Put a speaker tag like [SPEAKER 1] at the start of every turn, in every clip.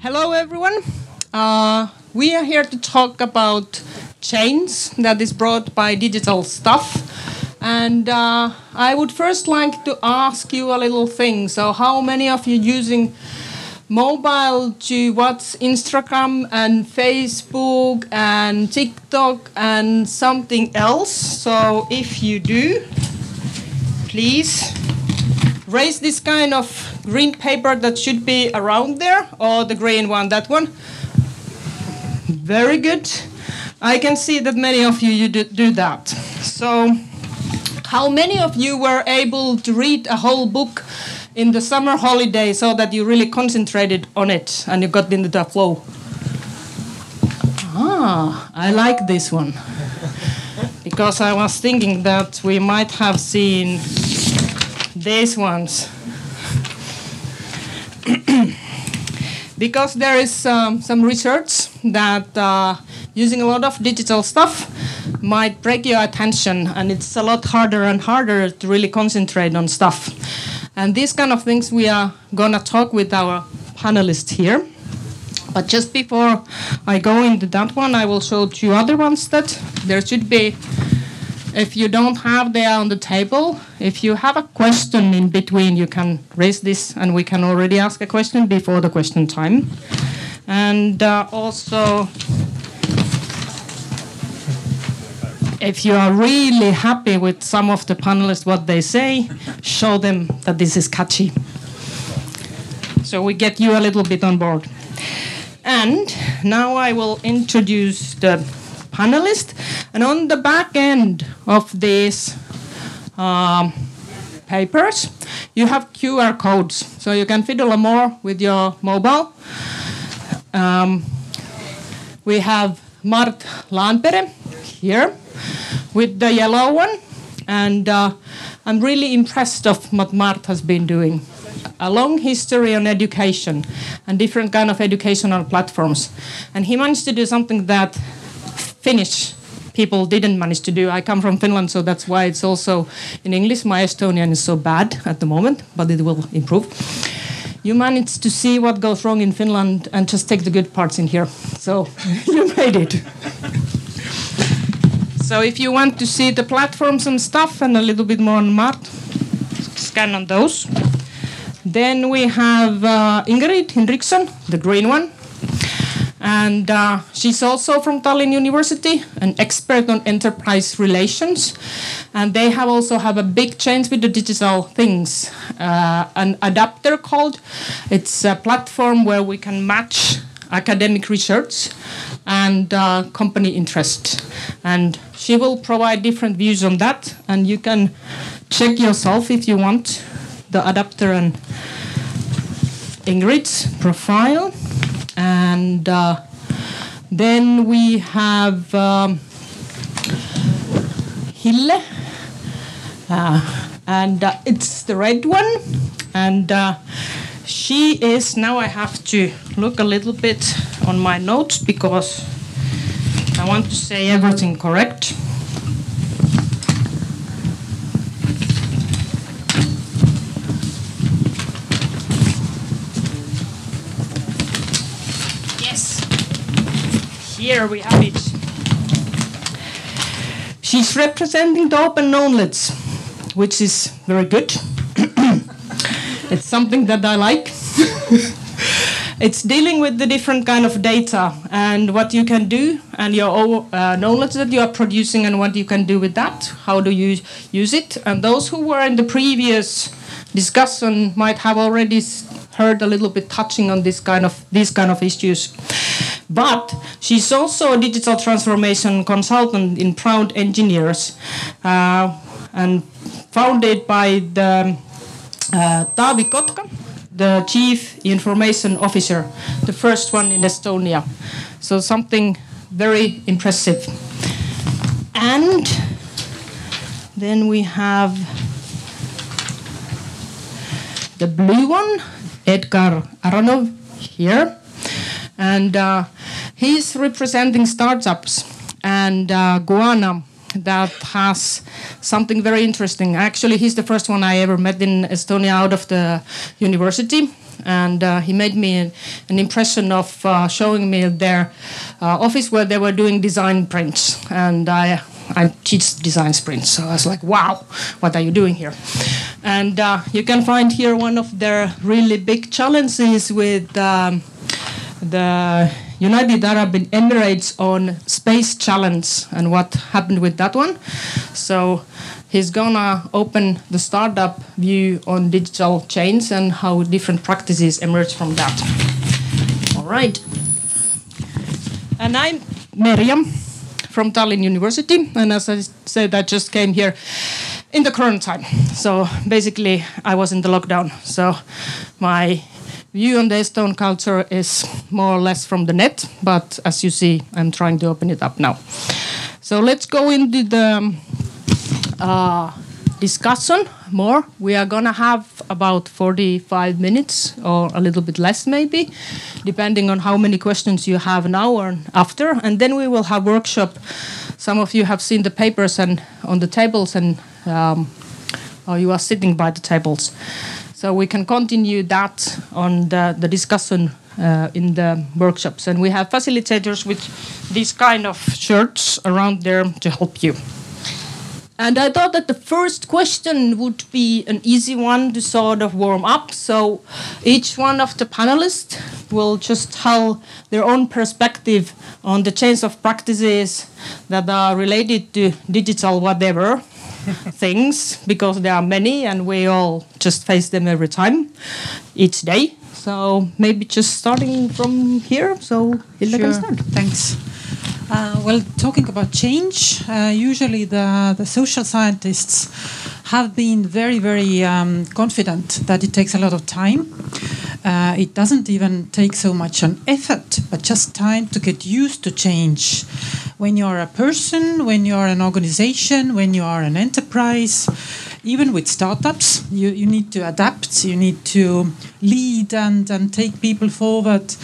[SPEAKER 1] Hello, everyone. Uh, we are here to talk about change that is brought by digital stuff. And uh, I would first like to ask you a little thing. So, how many of you using mobile to watch Instagram and Facebook and TikTok and something else? So, if you do, please raise this kind of green paper that should be around there, or the green one, that one. Very good. I can see that many of you, you do, do that. So, how many of you were able to read a whole book in the summer holiday so that you really concentrated on it and you got into the flow? Ah, I like this one. Because I was thinking that we might have seen these ones. because there is um, some research that uh, using a lot of digital stuff might break your attention and it's a lot harder and harder to really concentrate on stuff. And these kind of things we are going to talk with our panelists here. But just before i go into that one i will show two other ones that there should be. If you don't have there on the table, if you have a question in between, you can raise this and we can already ask a question before the question time. And uh, also, if you are really happy with some of the panelists, what they say, show them that this is catchy. So we get you a little bit on board. And now I will introduce the panelist. And on the back end of these um, papers, you have QR codes. So you can fiddle more with your mobile. Um, we have Mart Laanpere here with the yellow one. And uh, I'm really impressed of what Mart has been doing. A long history on education and different kind of educational platforms. And he managed to do something that Finnish people didn't manage to do. I come from Finland, so that's why it's also in English. My Estonian is so bad at the moment, but it will improve. You managed to see what goes wrong in Finland and just take the good parts in here. So you made it. So if you want to see the platforms and stuff and a little bit more on Mart, scan on those. Then we have uh, Ingrid Henriksson, the green one. And uh, she's also from Tallinn University, an expert on enterprise relations. And they have also have a big change with the digital things. Uh, an adapter called. It's a platform where we can match academic research and uh, company interest. And she will provide different views on that. And you can check yourself if you want the adapter and Ingrid's profile. And uh, then we have um, Hille, uh, and uh, it's the red one. And uh, she is, now I have to look a little bit on my notes because I want to say everything correct. Yes, here we have it. She's representing the open knowledge, which is very good. It's something that I like. it's dealing with the different kind of data and what you can do and your uh, knowledge that you are producing and what you can do with that. How do you use it? And those who were in the previous discussion might have already heard a little bit touching on this kind of these kind of issues. But she's also a digital transformation consultant in Proud Engineers uh, and founded by the uh, Taavi Kotka, the Chief Information Officer, the first one in Estonia. So something very impressive. And then we have the blue one, Edgar Aronov here. And uh, he's representing startups and uh, Guaana that has something very interesting. Actually, he's the first one I ever met in Estonia out of the university. And uh, he made me an, an impression of uh, showing me their uh, office where they were doing design sprints. And I, I teach design sprints, so I was like, wow, what are you doing here? And uh, you can find here one of their really big challenges with um, the United Arab Emirates on Space Challenge and what happened with that one. So he's gonna open the startup view on digital chains and how different practices emerge from that. All right. And I'm Miriam from Tallinn University, and as I said, I just came here in the current time. So basically, I was in the lockdown. So my view on the Estonian culture is more or less from the net, but as you see, I'm trying to open it up now. So let's go into the uh, discussion more. We are gonna have about 45 minutes or a little bit less, maybe, depending on how many questions you have now or after, and then we will have workshop. Some of you have seen the papers and on the tables, and um, you are sitting by the tables. So we can continue that on the, the discussion uh, in the workshops. And we have facilitators with these kind of shirts around there to help you. And I thought that the first question would be an easy one to sort of warm up. So each one of the panelists will just tell their own perspective on the change of practices that are related to digital whatever things because there are many and we all just face them every time, each day. So maybe just starting from here. So Hilda
[SPEAKER 2] sure.
[SPEAKER 1] can start.
[SPEAKER 2] Thanks. Uh, well, talking about change, uh, usually the, the social scientists have been very, very um, confident that it takes a lot of time. Uh, it doesn't even take so much an effort, but just time to get used to change. When you are a person, when you are an organization, when you are an enterprise, even with startups, you, you need to adapt, you need to lead and, and take people forward.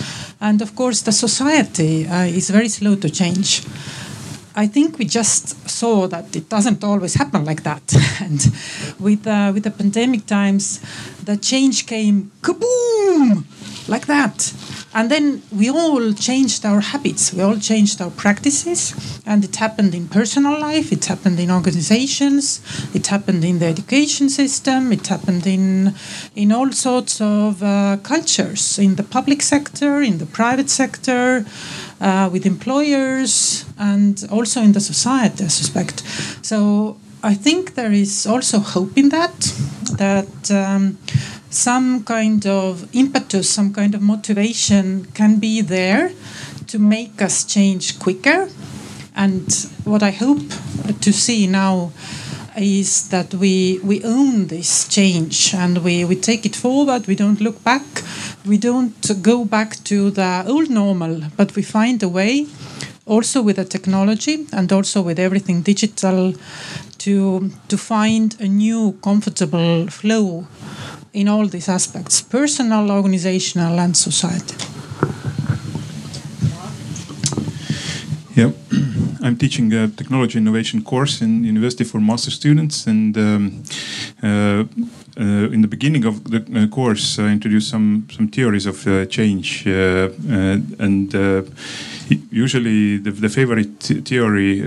[SPEAKER 2] And of course, the society uh, is very slow to change. I think we just saw that it doesn't always happen like that. and with, uh, with the pandemic times, the change came kaboom, like that. And then we all changed our habits, we all changed our practices, and it happened in personal life, it happened in organizations, it happened in the education system, it happened in, in all sorts of uh, cultures, in the public sector, in the private sector, uh, with employers, and also in the society, I suspect. So I think there is also hope in that, that. Um, some kind of impetus, some kind of motivation can be there to make us change quicker. And what I hope to see now is that we, we own this change and we, we take it forward. We don't look back. We don't go back to the old normal, but we find a way, also with the technology and also with everything digital, to, to find a new comfortable flow in all these aspects personal, organizational, and society.
[SPEAKER 3] Yeah, I'm teaching a technology innovation course in University for Master students, and um, uh, uh, in the beginning of the uh, course, I introduced some some theories of uh, change, uh, uh, and usually the, the favorite theory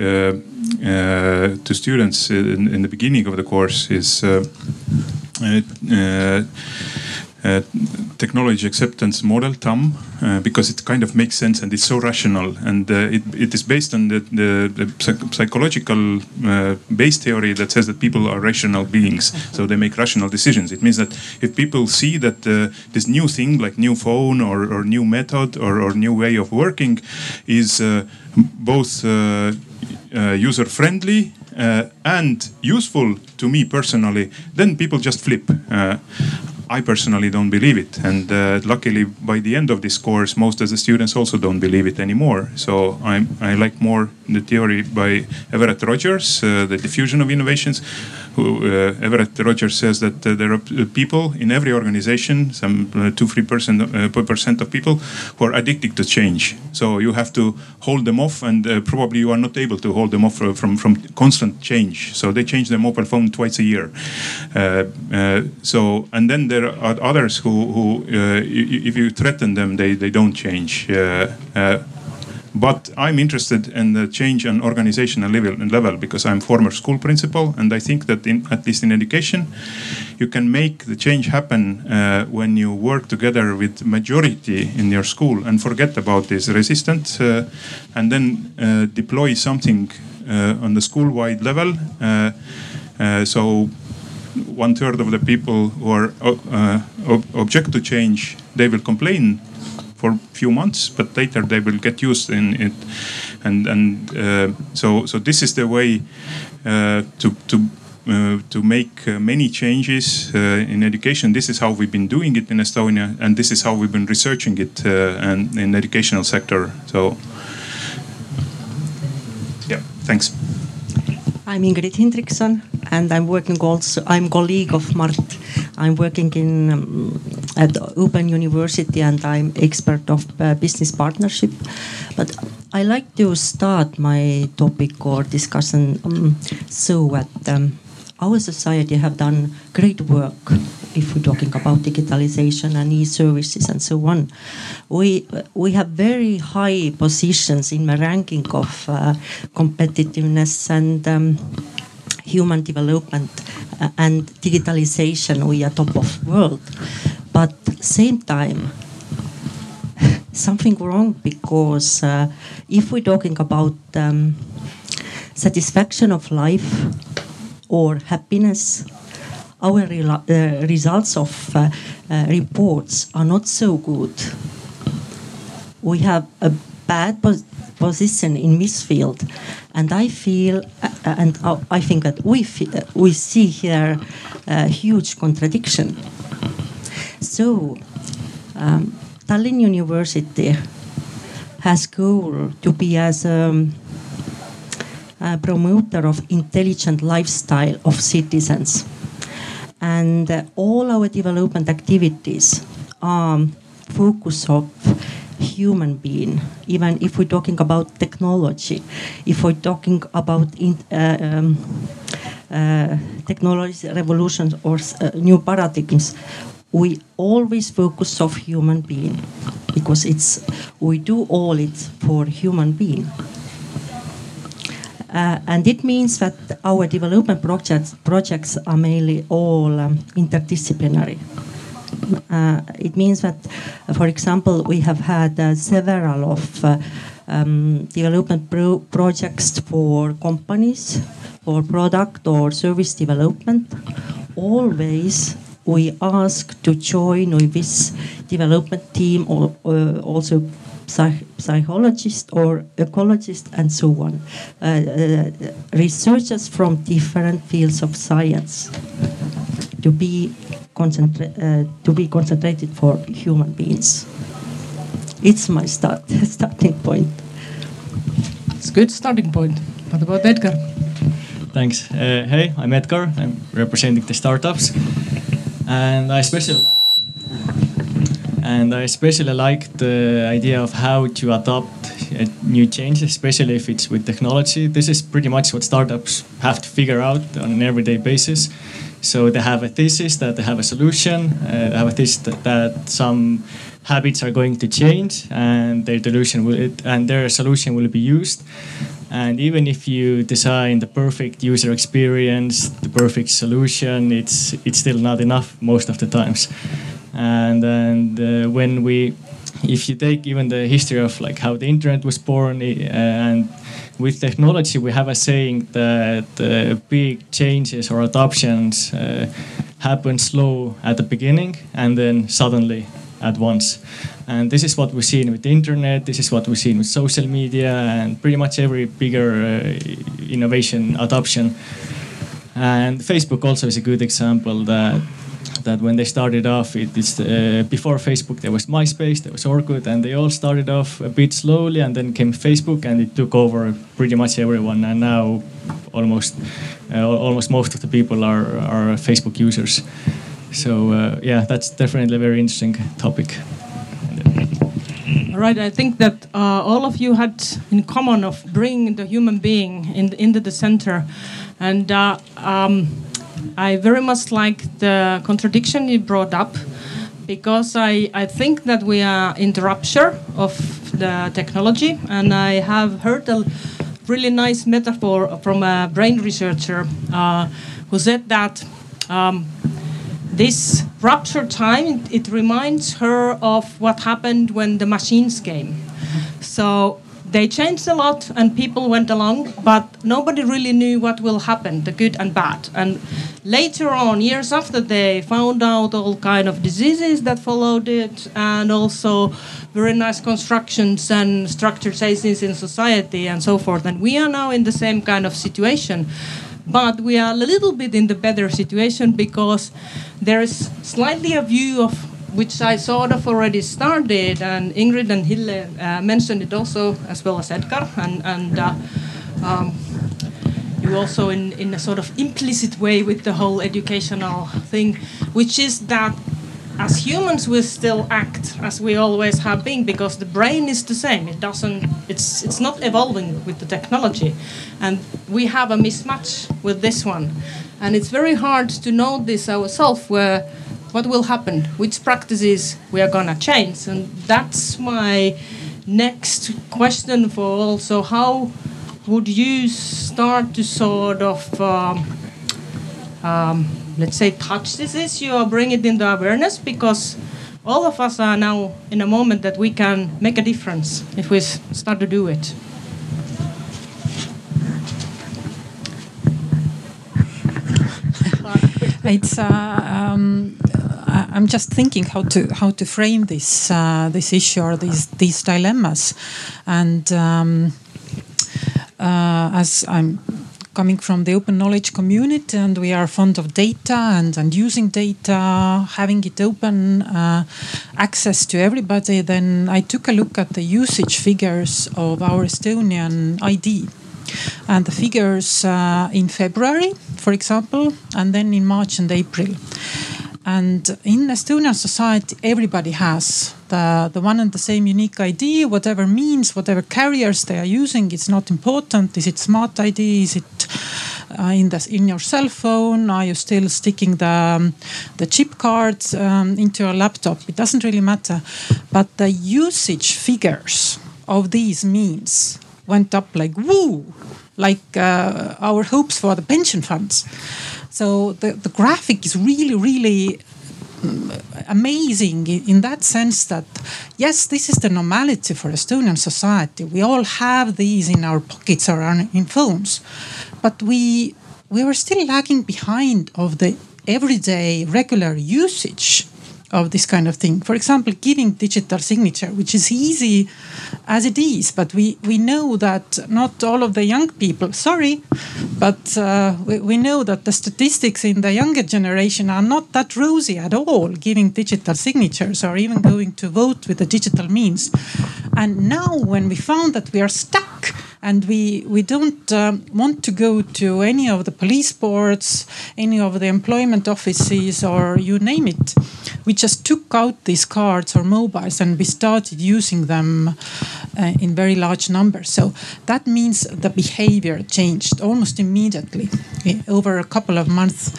[SPEAKER 3] to students in, in, the beginning of the course is uh, uh, uh, technology acceptance model TAM uh, because it kind of makes sense and it's so rational. And uh, it, it is based on the, the, the psychological uh, base theory that says that people are rational beings. So they make rational decisions. It means that if people see that this new thing like new phone or, or new method or, or new way of working is both user friendly uh, and useful to me personally, then people just flip. Uh, I personally don't believe it. And uh, luckily, by the end of this course, most of the students also don't believe it anymore. So I'm, I like more the theory by Everett Rogers, uh, the diffusion of innovations, who uh, Everett Rogers says that uh, there are uh, people in every organization, some uh, two three percent uh, percent of people who are addicted to change. So you have to hold them off, and probably you are not able to hold them off from from constant change. So they change their mobile phone twice a year. so and then there are others who who if you threaten them, they they don't change. But I'm interested in the change on organizational level, level because I'm former school principal, and I think that in, at least in education, you can make the change happen uh, when you work together with majority in your school and forget about this resistance, uh, and then uh, deploy something uh, on the school-wide level. Uh, uh, so one third of the people who are ob object to change, they will complain for a few months, but later they will get used in it, and and uh, so so this is the way uh, to to. Uh, to make uh, many changes uh, in education. This is how we've been doing it in Estonia, and this is how we've been researching it uh, and in educational sector. So, yeah, thanks.
[SPEAKER 4] I'm Ingrid Hindriksson, and I'm working also. I'm colleague of Mart. I'm working in um, at Open University, and I'm expert of uh, business partnership. But I like to start my topic or discussion um, so that um, our society have done great work if we're talking about digitalization and e-services and so on. We we have very high positions in the ranking of uh, competitiveness and um, human development uh, and digitalization. We are top of world, but same time something wrong because uh, if we're talking about um, satisfaction of life or happiness our uh, results of uh, uh, reports are not so good. We have a bad pos position in this field, and I feel, uh, and uh, I think that we feel, uh, we see here a huge contradiction. So, um, Tallinn University has goal to be as a, a promoter of intelligent lifestyle of citizens and uh, all our development activities are focus of human being even if we're talking about technology if we're talking about in, uh, um, uh, technology revolutions or uh, new paradigms we always focus of human being because it's we do all it for human being uh, and it means that our development projects, projects are mainly all um, interdisciplinary. Uh, it means that, uh, for example, we have had uh, several of um, development pro projects for companies, for product or service development. Always we ask to join with this development team or also psych psychologist or ecologist and so on. Uh, uh, researchers from different fields of science to be, uh, to be concentrated for human beings. It's my start starting point.
[SPEAKER 1] It's a good starting point. What about Edgar?
[SPEAKER 5] Thanks. Uh, hey, I'm Edgar. I'm representing the startups, and I especially and I especially like the idea of how to adopt new changes, especially if it's with technology. This is pretty much what startups have to figure out on an everyday basis. So they have a thesis that they have a solution, uh, they have a thesis that, that, some habits are going to change, and their solution will and their solution will be used. And even if you design the perfect user experience, the perfect solution, it's it's still not enough most of the times and and uh, when we if you take even the history of like how the internet was born uh, and with technology we have a saying that uh, big changes or adoptions uh, happen slow at the beginning and then suddenly at once. And this is what we've seen with the internet this is what we've seen with social media and pretty much every bigger uh, innovation adoption. And facebook also is a good example that that when they started off, it is uh, before Facebook there was MySpace, there was Orkut, and they all started off a bit slowly, and then came Facebook, and it took over pretty much everyone. And now almost uh, almost most of the people are are Facebook users. So uh, yeah, that's definitely a very interesting topic.
[SPEAKER 1] Right, I think that uh, all of you had in common of bringing the human being in, into the center, and uh, um, I very much like the contradiction you brought up, because I, I think that we are in the rupture of the technology, and I have heard a really nice metaphor from a brain researcher uh, who said that. Um, this rupture time, it, it reminds her of what happened when the machines came. So they changed a lot and people went along, but nobody really knew what will happen, the good and bad. And later on, years after, they found out all kind of diseases that followed it, and also very nice constructions and structurizations in society and so forth. And we are now in the same kind of situation but we are a little bit in the better situation because there is slightly a view of which I sort of already started, and Ingrid and Hille uh, mentioned it also, as well as Edgar, and, and uh, um, you also in, in a sort of implicit way with the whole educational thing, which is that as humans we still act as we always have been because the brain is the same. It doesn't it's it's not evolving with the technology. And we have a mismatch with this one. And it's very hard to know this ourselves where what will happen which practices we are going to change and that's my next question for also how would you start to sort of um, um, let's say, touch this issue or bring it into awareness because all of us are now in a moment that we can make a difference if we start to do it.
[SPEAKER 2] it's uh, um, I'm just thinking how to how to frame this uh, this issue or these these dilemmas, and um, uh, as I'm coming from the open knowledge community and we are fond of data and, and using data, having it open uh, access to everybody, then I took a look at the usage figures of our Estonian ID. And the figures uh, in February, for example, and then in March and April. And in Estonian society, everybody has the, the one and the same unique ID, whatever means, whatever carriers they are using, it's not important. Is it smart ID? Is it uh, in the in your cell phone? Are you still sticking the um, the chip cards um, into your laptop? It doesn't really matter. But the usage figures of these means went up like woo, like uh, our hopes for the pension funds. So the, the graphic is really, really amazing in that sense that yes, this is the normality for Estonian society. We all have these in our pockets or in phones, but we we were still lagging behind of the everyday regular usage of this kind of thing. For example, giving digital signature, which is easy as it is, but we, we know that not all of the young people, sorry, but uh, we, we know that the statistics in the younger generation are not that rosy at all, giving digital signatures or even going to vote with the digital means. And now, when we found that we are stuck and we we don't um, want to go to any of the police boards, any of the employment offices, or you name it. We just took out these cards or mobiles and we started using them uh, in very large numbers. So that means the behavior changed almost immediately eh, over a couple of months.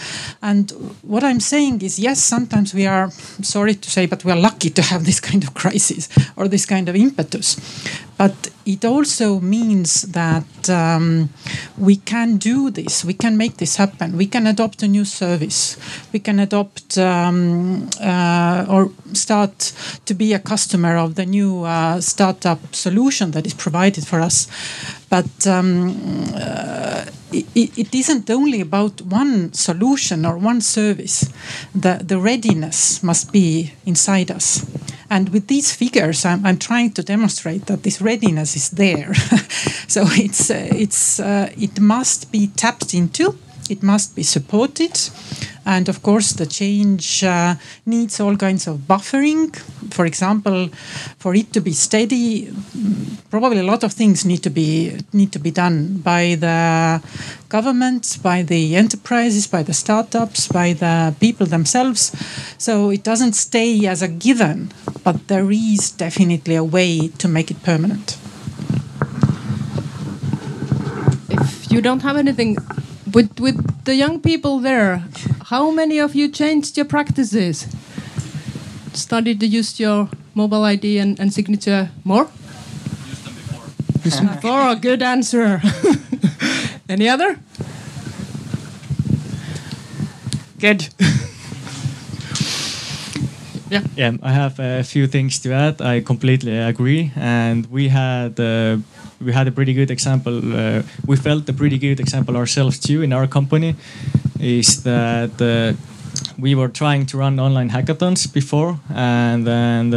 [SPEAKER 2] And what I'm saying is, yes, sometimes we are sorry to say, but we are lucky to have this kind of crisis or this kind of impetus. But it also means that um, we can do this, we can make this happen, we can adopt a new service, we can adopt um, uh, or start to be a customer of the new uh, startup solution that is provided for us. But um, uh, it, it isn't only about one solution or one service. The, the readiness must be inside us. And with these figures, I'm, I'm trying to demonstrate that this readiness is there. so it's, uh, it's, uh, it must be tapped into, it must be supported, And of course, the change uh, needs all kinds of buffering. For example, for it to be steady, probably a lot of things need to be need to be done by the governments, by the enterprises, by the startups, by the people themselves. So it doesn't stay as a given, but there is definitely a way to make it permanent.
[SPEAKER 6] If you don't have anything with with the young people there, how many of you changed your practices? Started to use your mobile ID and, and signature more? Used them before. Used them before. Good answer. Any other? Good. yeah.
[SPEAKER 5] Yeah, I have a few things to add. I completely agree, and we had. Uh, we had a pretty good example. Uh, we felt a pretty good example ourselves too in our company. Is that uh, we were trying to run online hackathons before, and uh,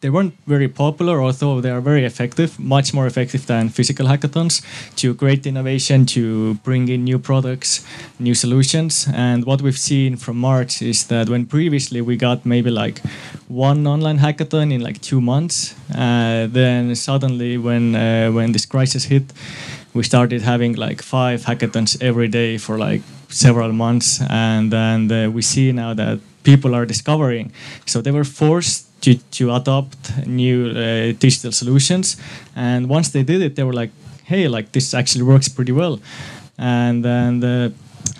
[SPEAKER 5] they weren't very popular, although they are very effective, much more effective than physical hackathons to create innovation, to bring in new products, new solutions. And what we've seen from March is that when previously we got maybe like one online hackathon in like two months, uh, then suddenly when uh, when this crisis hit, we started having like five hackathons every day for like several months, and then uh, we see now that people are discovering. So they were forced to, to adopt new uh, digital solutions. And once they did it, they were like, hey, like this actually works pretty well. And and uh,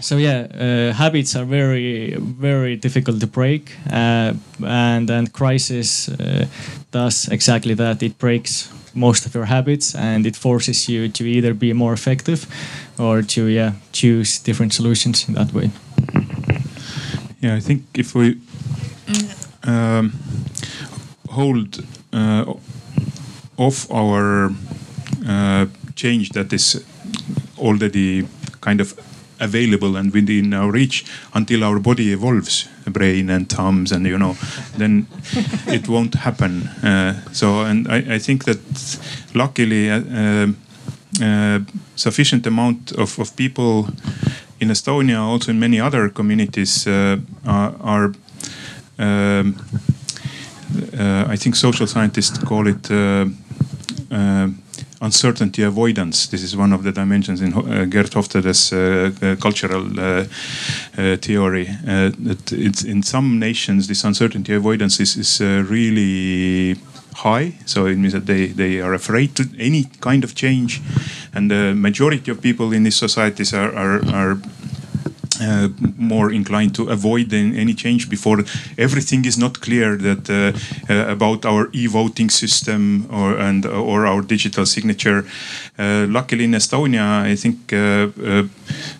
[SPEAKER 5] so yeah, uh, habits are very very difficult to break, uh, and and crisis does exactly that. It breaks most of your habits, and it forces you to either be more effective, or to yeah choose different solutions in that way.
[SPEAKER 3] Yeah, I think if we. Um, hold uh, off our uh, change that is already kind of available and within our reach until our body evolves brain and thumbs and you know then it won't happen. Uh, so and I, I, think that luckily uh, uh, sufficient amount of, of people in estonia also in many other communities uh, are, are um, uh, I think social scientists call it uh, uncertainty avoidance. This is one of the dimensions in uh, Geert Hofstede's uh, uh, cultural theory. that it's in some nations, this uncertainty avoidance is, is really high. So it means that they, they are afraid to any kind of change, and the majority of people in these societies are, are, are uh, more inclined to avoid any change before everything is not clear that uh, uh, about our e-voting system or and or our digital signature. Uh, luckily, in Estonia, I think uh, uh,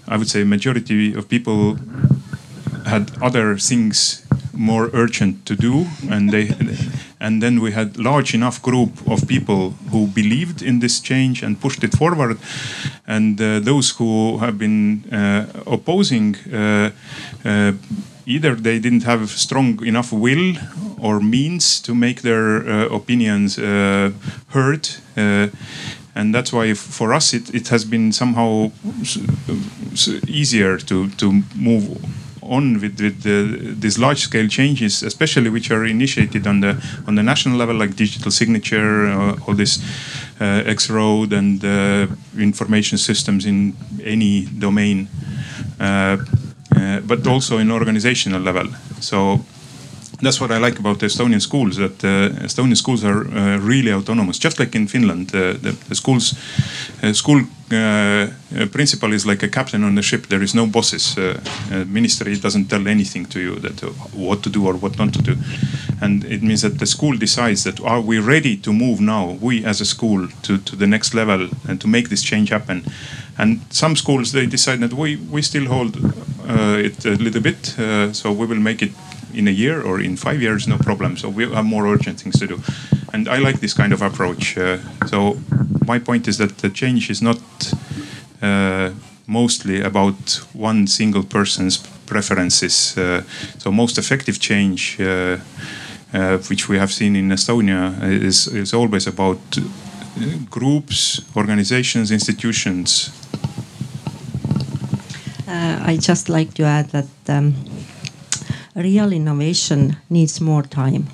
[SPEAKER 3] I would say majority of people had other things more urgent to do, and they and then we had large enough group of people who believed in this change and pushed it forward, and uh, those who have been uh, opposing. Uh, uh either they didn't have strong enough will or means to make their uh, opinions uh, heard and that's why for us it, it has been somehow easier to to move on with, with the, these large scale changes, especially which are initiated on the on the national level, like digital signature, uh, all this uh, X-Road and uh, information systems in any domain, uh, but also in organizational level. So that's what I like about the Estonian schools. That uh, Estonian schools are uh, really autonomous, just like in Finland. Uh, the, the, schools, uh, school uh, principal is like a captain on the ship. There is no bosses. Uh, ministry doesn't tell anything to you that what to do or what not to do, and it means that the school decides that are we ready to move now, we as a school, to to the next level and to make this change happen. And some schools they decide that we we still hold it a little bit, so we will make it in a year or in five years, no problem. So we have more urgent things to do. And I like this kind of approach. Uh, so my point is that the change is not uh, mostly about one single person's preferences. Uh, so most effective change, uh, uh, which we have seen in Estonia, is, is always about uh, groups, organizations, institutions
[SPEAKER 4] I just like to add that um, real innovation needs more time.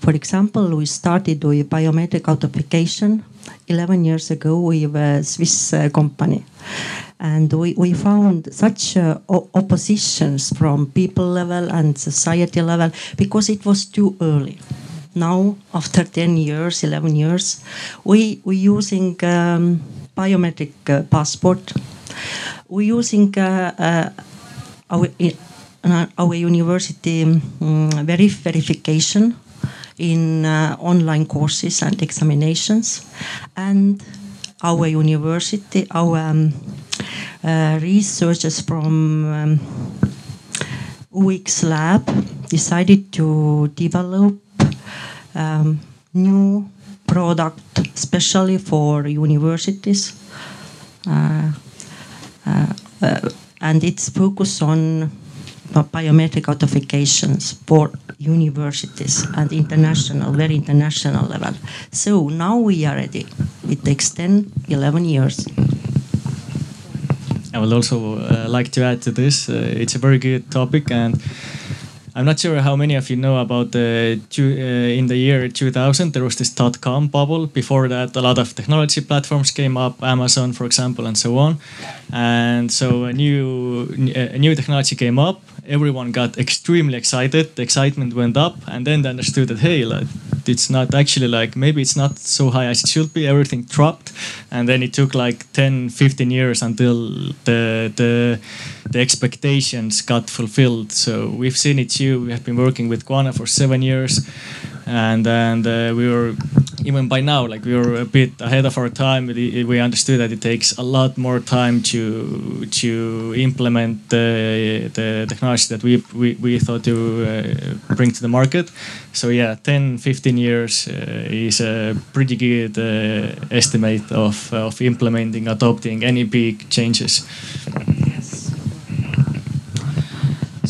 [SPEAKER 4] For example, we started with biometric authentication 11 years ago with a Swiss uh, company. And we, we found such uh, oppositions from people level and society level because it was too early. Now, after 10 years, 11 years, we we using um, biometric uh, passport. We're using uh, uh, our, our university um, verification in uh, online courses and examinations. And our university, our um, uh, researchers from um, UX lab decided to develop um, new product especially for universities uh, uh, uh and its focus on biometric authentications for universities and international, very international level. So now we are ready. It takes 10, 11 years.
[SPEAKER 5] I would also uh, like to add to this. Uh, it's a very good topic, and I'm not sure how many of you know about the uh, in the year 2000 there was this dot com bubble. Before that, a lot of technology platforms came up, Amazon, for example, and so on. And so a new a new technology came up. Everyone got extremely excited. The excitement went up, and then they understood that hey, like, it's not actually like maybe it's not so high as it should be. Everything dropped, and then it took like 10, 15 years until the the the expectations got fulfilled. So we've seen it too. We have been working with Guaana for seven years, and and uh, we were even by now like we were a bit ahead of our time. We, understood that it takes a lot more time to to implement the the technology that we we, we thought to uh, bring to the market. So yeah, 10, 15 years uh, is a pretty good uh, estimate of of implementing, adopting any big changes.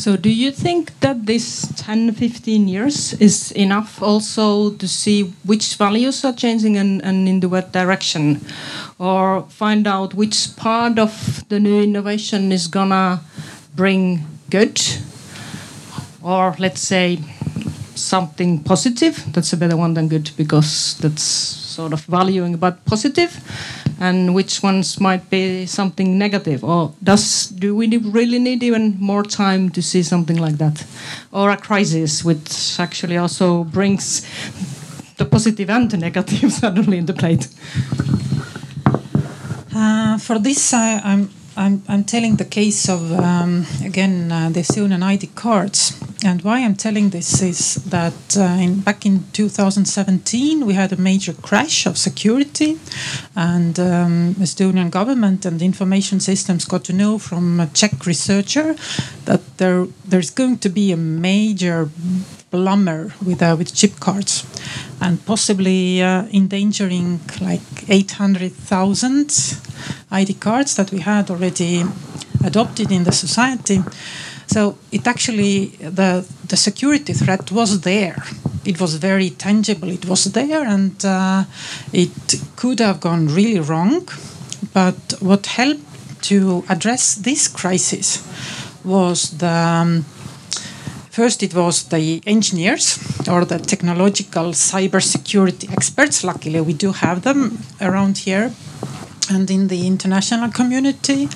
[SPEAKER 1] So, do you think that this 10, 15 years is enough also to see which values are changing and, and in the what direction? Or find out which part of the new innovation is gonna bring good? Or let's say something positive? That's a better one than good because that's sort of valuing about positive and which ones might be something negative or does do we really need even more time to see something like that or a crisis which actually also brings the positive and the negative suddenly in the plate
[SPEAKER 2] uh, for this I, I'm I'm, I'm telling the case of, um, again, uh, the Estonian ID cards. And why I'm telling this is that uh, in, back in 2017, we had a major crash of security. And um, Estonian government and information systems got to know from a Czech researcher that there, there's going to be a major plumber with, uh, with chip cards and possibly uh, endangering like 800,000 ID cards that we had already adopted in the society. So it actually, the, the security threat was there. It was very tangible, it was there, and uh, it could have gone really wrong. But what helped to address this crisis was the um, First, it was the engineers or the technological cybersecurity experts. Luckily, we do have them around here and in the international community.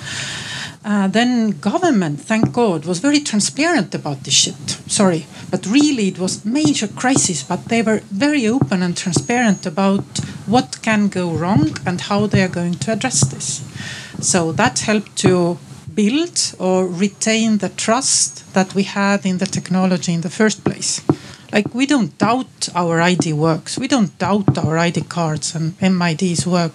[SPEAKER 2] Uh, then government, thank God, was very transparent about this shit. Sorry, but really it was major crisis. But they were very open and transparent about what can go wrong and how they are going to address this. So that helped to build or retain the trust that we had in the technology in the first place. Like, we don't doubt our ID works, we don't doubt our ID cards and MIDs work.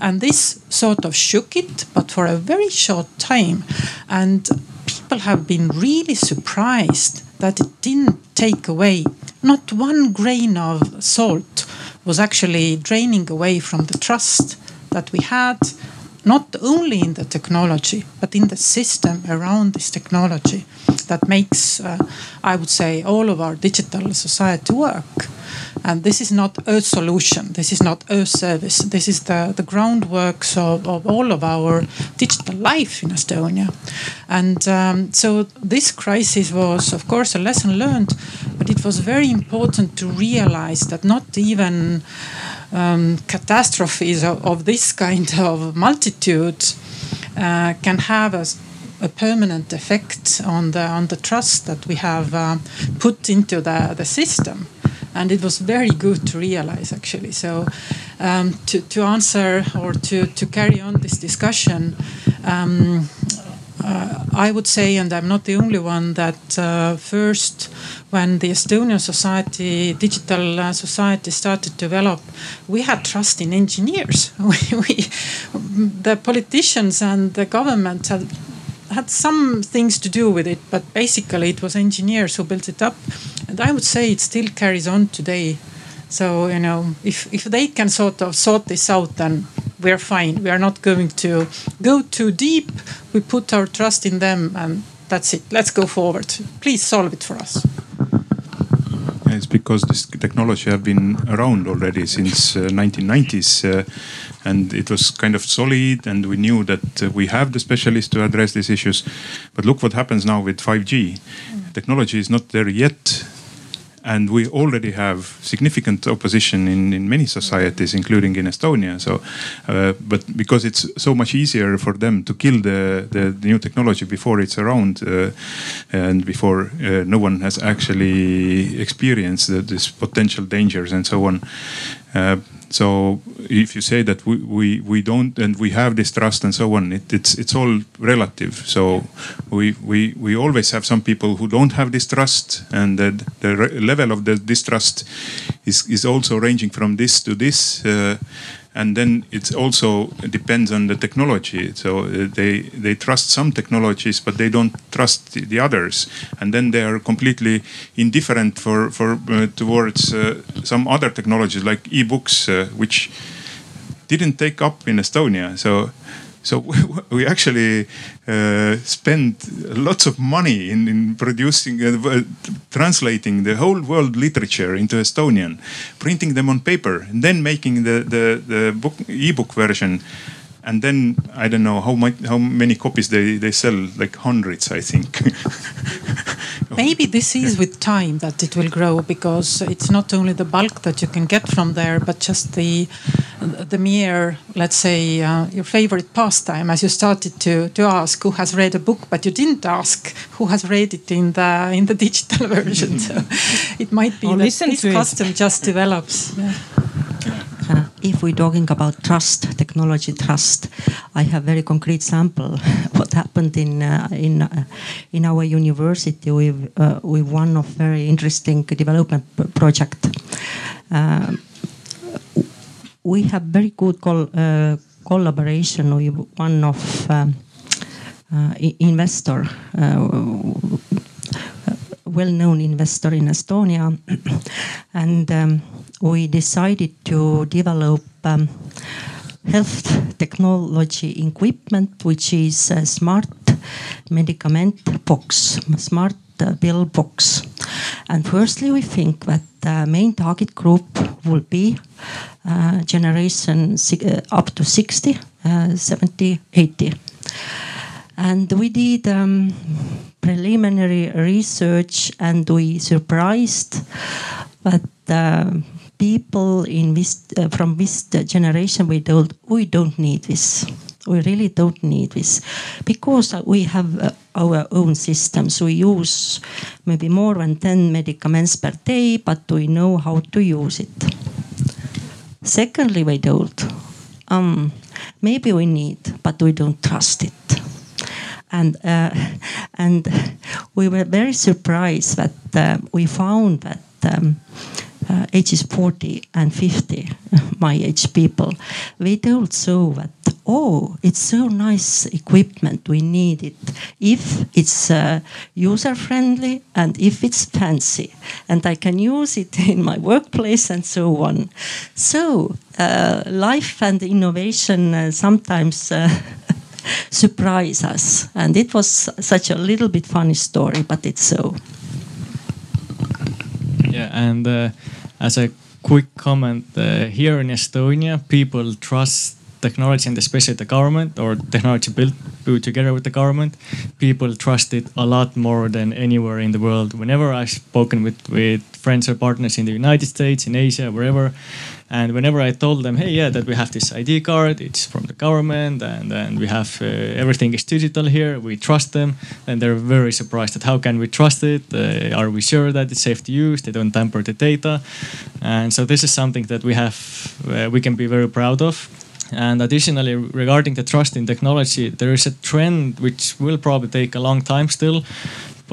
[SPEAKER 2] And this sort of shook it, but for a very short time. And people have been really surprised that it didn't take away, not one grain of salt was actually draining away from the trust that we had not only in the technology, but in the system around this technology that makes, uh, I would say, all of our digital society work. And this is not a solution. This is not a service. This is the, the groundworks of, of all of our digital life in Estonia. And um, so this crisis was, of course, a lesson learned, but it was very important to realize that not even um, catastrophes of, of, this kind of multitude uh, can have a a permanent effect on the on the trust that we have uh, put into the the system and it was very good to realize actually. So um, to, to answer or to, to carry on this discussion, um, uh, I would say, and I'm not the only one, that uh, first, when the Estonian society, digital uh, society started to develop, we had trust in engineers. we, we, the politicians and the government had had some things to do with it, but basically it was engineers who built it up, and I would say it still carries on today. So you know, if if they can sort of sort this out, then we're fine. We are not going to go too deep. We put our trust in them, and that's it. Let's go forward. Please solve it for us.
[SPEAKER 3] It's because this technology have been around already since uh, 1990s. Uh, and it was kind of solid and we knew that uh, we have the specialists to address these issues but look what happens now with 5g mm. technology is not there yet and we already have significant opposition in, in many societies, including in Estonia. So, uh, but because it's so much easier for them to kill the, the, the new technology before it's around uh, and before uh, no one has actually experienced the, this potential dangers and so on. So if you say that we, we, we don't and we have this trust and so on, it, it's it's all relative. So we, we we always have some people who don't have this trust, and the, the level of the distrust is is also ranging from this to this. Uh, and then it also depends on the technology. So uh, they they trust some technologies, but they don't trust the, the others, and then they are completely indifferent for for uh, towards uh, some other technologies like e-books, uh, which didn't take up in Estonia. So so we actually uh, lots of money in, in producing, uh, translating the whole world literature into Estonian, printing them on paper, and then making the, the, the book, e-book version and then I don't know how much, how many copies they, they sell, like hundreds, I think.
[SPEAKER 2] Maybe this is with time that it will grow because it's not only the bulk that you can get from there, but just the the mere, let's say, uh, your favorite pastime. As you started to to ask who has read a book, but you didn't ask who has read it in the in the digital version. So it might be
[SPEAKER 1] or
[SPEAKER 2] that this custom
[SPEAKER 1] it.
[SPEAKER 2] just develops. Yeah.
[SPEAKER 4] Uh, if we're talking about trust, technology trust, I have very concrete sample what happened in uh, in uh, in our university with uh, with one of very interesting development project. Um, we have very good col uh, collaboration with one of um, uh, investor well-known investor in Estonia, and um, we decided to develop um, health technology equipment, which is a smart medicament box, smart uh, pill box. And firstly, we think that the main target group will be uh, generation uh, up to 60, uh, 70, 80. And we did um, preliminary research and we surprised that uh, people in this, uh, from this generation we told we don't need this. We really don't need this. Because we have uh, our own systems. We use maybe more than 10 medicaments per day but we know how to use it. Secondly we told um, maybe we need but we don't trust it. And uh, and we were very surprised that uh, we found that um, uh, ages 40 and 50, my age people, we told so that oh, it's so nice equipment, we need it if it's uh, user friendly and if it's fancy, and I can use it in my workplace and so on. So uh, life and innovation uh, sometimes. Uh, surprise us. And it was such a little bit funny story, but it's so.
[SPEAKER 5] Yeah, and uh, as a quick comment. Uh, here in Estonia, people trust technology and especially the government or technology built together with the government, people trust it a lot more than anywhere in the world. Whenever I've spoken with, with friends or partners in the United States, in Asia, wherever, and whenever I told them, hey, yeah, that we have this ID card, it's from the government, and, and we have uh, everything is digital here, we trust them, and they're very surprised that how can we trust it? Uh, are we sure that it's safe to use? They don't tamper the data, and so this is something that we have, uh, we can be very proud of. And additionally, regarding the trust in technology, there is a trend which will probably take a long time still,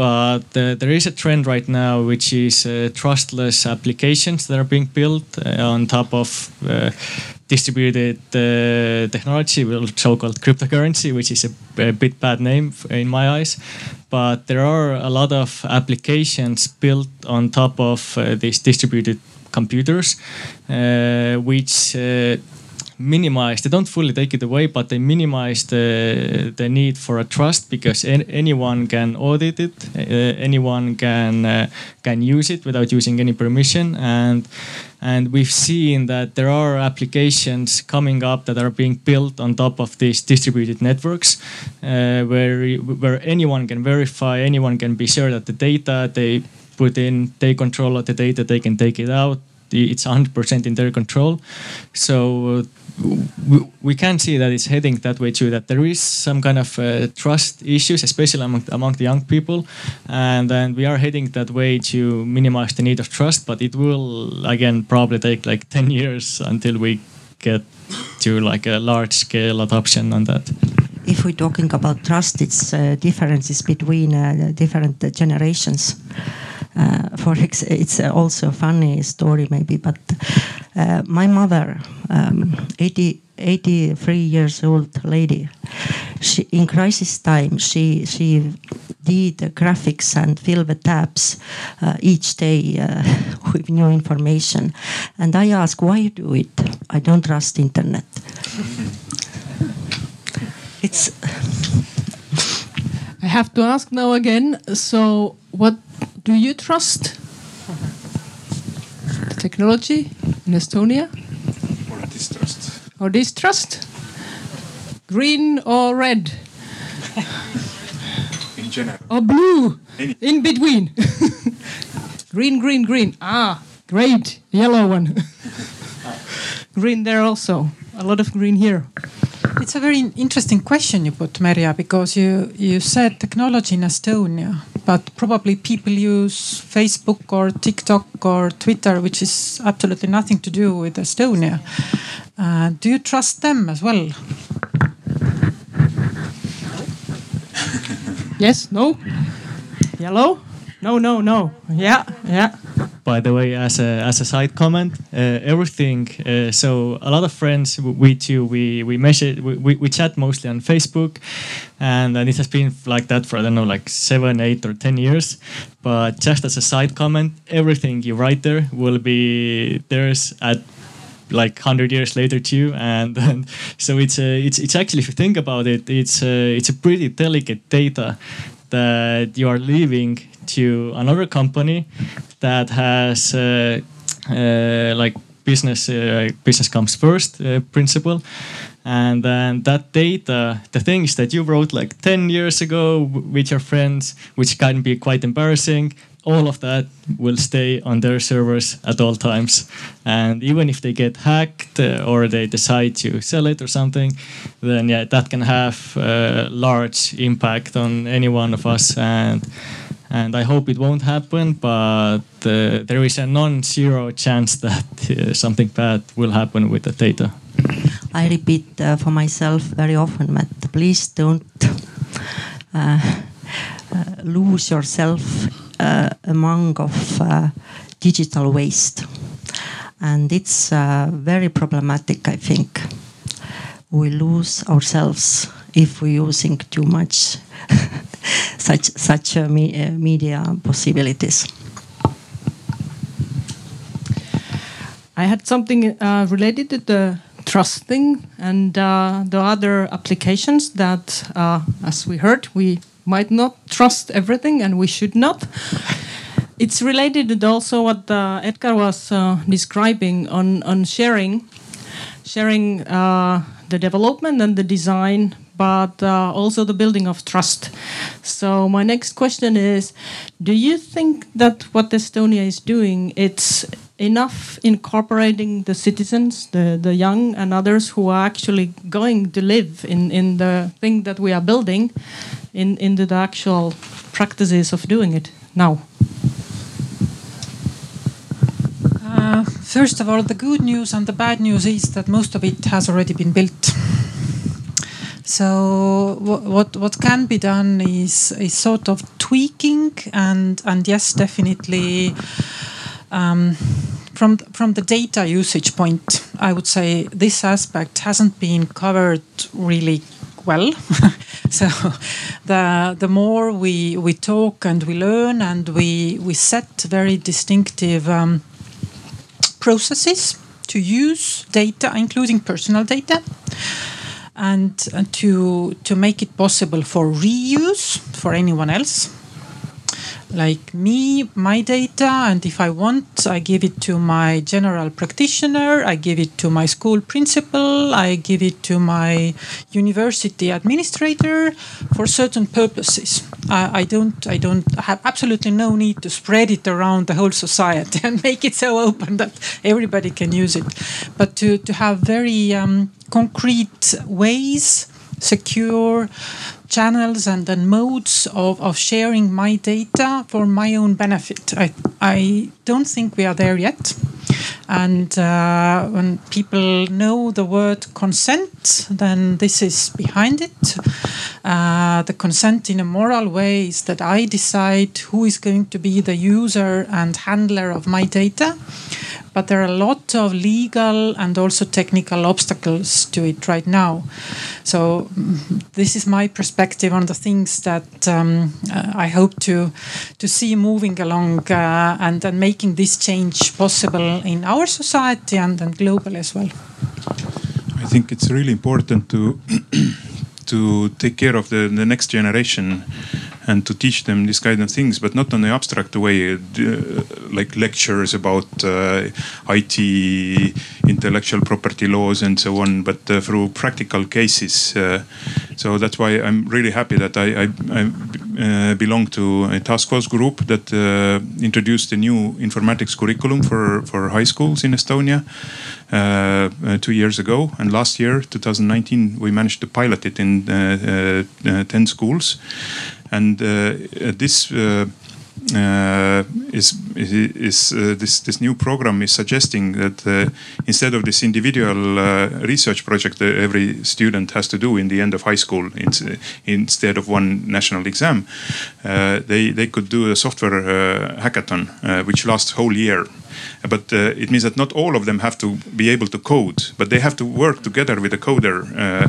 [SPEAKER 5] but uh, there is a trend right now which is uh, trustless applications that are being built uh, on top of uh, distributed uh, technology, so-called cryptocurrency, which is a, a, bit bad name in my eyes. But there are a lot of applications built on top of these distributed computers, which minimize they don't fully take it away but they minimize the the need for a trust because en anyone can audit it uh, anyone can uh, can use it without using any permission. And and we've seen that there are applications coming up that are being built on top of these distributed networks uh, where where anyone can verify anyone can be sure that the data they put in they control the data they can take it out. It's 100% in their control. So we, can see that it's heading that way too. That there is some kind of uh, trust issues, especially among among the young people, and then we are heading that way to minimize the need of trust. But it will again probably take like ten years until we get to like a large scale adoption on that.
[SPEAKER 4] If we're talking about trust, it's uh, differences between uh, different generations. Uh, for ex- it's also a funny story maybe, but uh, my mother, um, 80, 83 years old lady, she, in crisis time, she she did graphics and fill the tabs uh, each day uh, with new information. And I ask, why you do it? I don't trust internet. it's.
[SPEAKER 6] I have to ask now again. So, what do you trust? The technology in Estonia?
[SPEAKER 3] Or distrust?
[SPEAKER 6] Or distrust? Green or red?
[SPEAKER 3] in general.
[SPEAKER 6] Or blue?
[SPEAKER 3] Any.
[SPEAKER 6] In between? green, green, green. Ah, great. Yellow one. green there also. A lot of green here.
[SPEAKER 2] It's a very interesting question you put, Maria, because you, you said technology in Estonia, but probably people use Facebook or TikTok or Twitter, which is absolutely nothing to do with Estonia. Uh, do you trust them as well?
[SPEAKER 6] yes, no? Yellow? No, no, no. Yeah, yeah
[SPEAKER 5] by the way, as a as a side comment, uh, everything. Uh, so a lot of friends, we too, we we measure, we, we chat mostly on Facebook, and, and it has been like that for I don't know, like seven, eight, or ten years. But just as a side comment, everything you write there will be theirs at like 100 years later too and, and so it's a, it's it's actually if you think about it it's a, it's a pretty delicate data that you are leaving to another company that has uh, uh, like business uh, business comes first principle and then that data the things that you wrote like 10 years ago with your friends which can be quite embarrassing all of that will stay on their servers at all times. And even if they get hacked or they decide to sell it or something, then yeah, that can have a large impact on any one of us. And and I hope it won't happen, but uh, there is a non-zero chance that uh, something bad will happen with the data.
[SPEAKER 4] I repeat uh, for myself very often that please don't uh, uh, lose yourself uh, among of digital waste, and it's very problematic. I think we lose ourselves if we're using too much such such uh, me, uh, media possibilities.
[SPEAKER 6] I had something uh, related to the trusting and uh, the other applications that, uh, as we heard, we might not trust everything and we should not.
[SPEAKER 1] it's related to also what Edgar was describing on, on sharing, sharing the development and the design, but uh, also the building of trust. So my next question is, do you think that what Estonia is doing, it's enough incorporating the citizens, the, the young and others who are actually going to live in, in the thing that we are building in, into the actual practices of doing it now?
[SPEAKER 2] Uh, first of all, the good news and the bad news is that most of it has already been built. So what what can be done is is sort of tweaking and and yes, definitely. Um, from from the data usage point, I would say this aspect hasn't been covered really well. so the the more we we talk and we learn and we we set very distinctive um, processes to use data, including personal data, and, and to to make it possible for reuse for anyone else like me, my data, and if I want, I give it to my general practitioner, I give it to my school principal, I give it to my university administrator for certain purposes. I, I don't, I don't have absolutely no need to spread it around the whole society and make it so open that everybody can use it, but to to have very um, concrete ways, secure channels and then modes of, of sharing my data for my own benefit. I, I don't think we are there yet. And uh, when people know the word consent, then this is behind it. Uh, the consent in a moral way is that I decide who is going to be the user and handler of my data but there are a lot of legal and also technical obstacles to it right now. So mm, this is my perspective on the things that um, uh, I hope to to see moving along uh, and, and making this change possible in our society and, and globally as well.
[SPEAKER 3] I think it's really important to to take care of the, the next generation and to teach them these kind of things, but not in an abstract way, uh, like lectures about uh, IT, intellectual property laws, and so on, but uh, through practical cases. Uh, so that's why I'm really happy that I, I, I uh, belong to a task force group that uh, introduced a new informatics curriculum for, for high schools in Estonia. Uh, uh, two years ago. And last year, 2019, we managed to pilot it in uh, 10 schools. And this uh, is is uh, this this new program is suggesting that uh, instead of this individual uh, research project that every student has to do in the end of high school in, instead of one national exam, uh, they they could do a software uh, hackathon which lasts whole year but uh, it means that not all of them have to be able to code, but they have to work together with a coder, uh,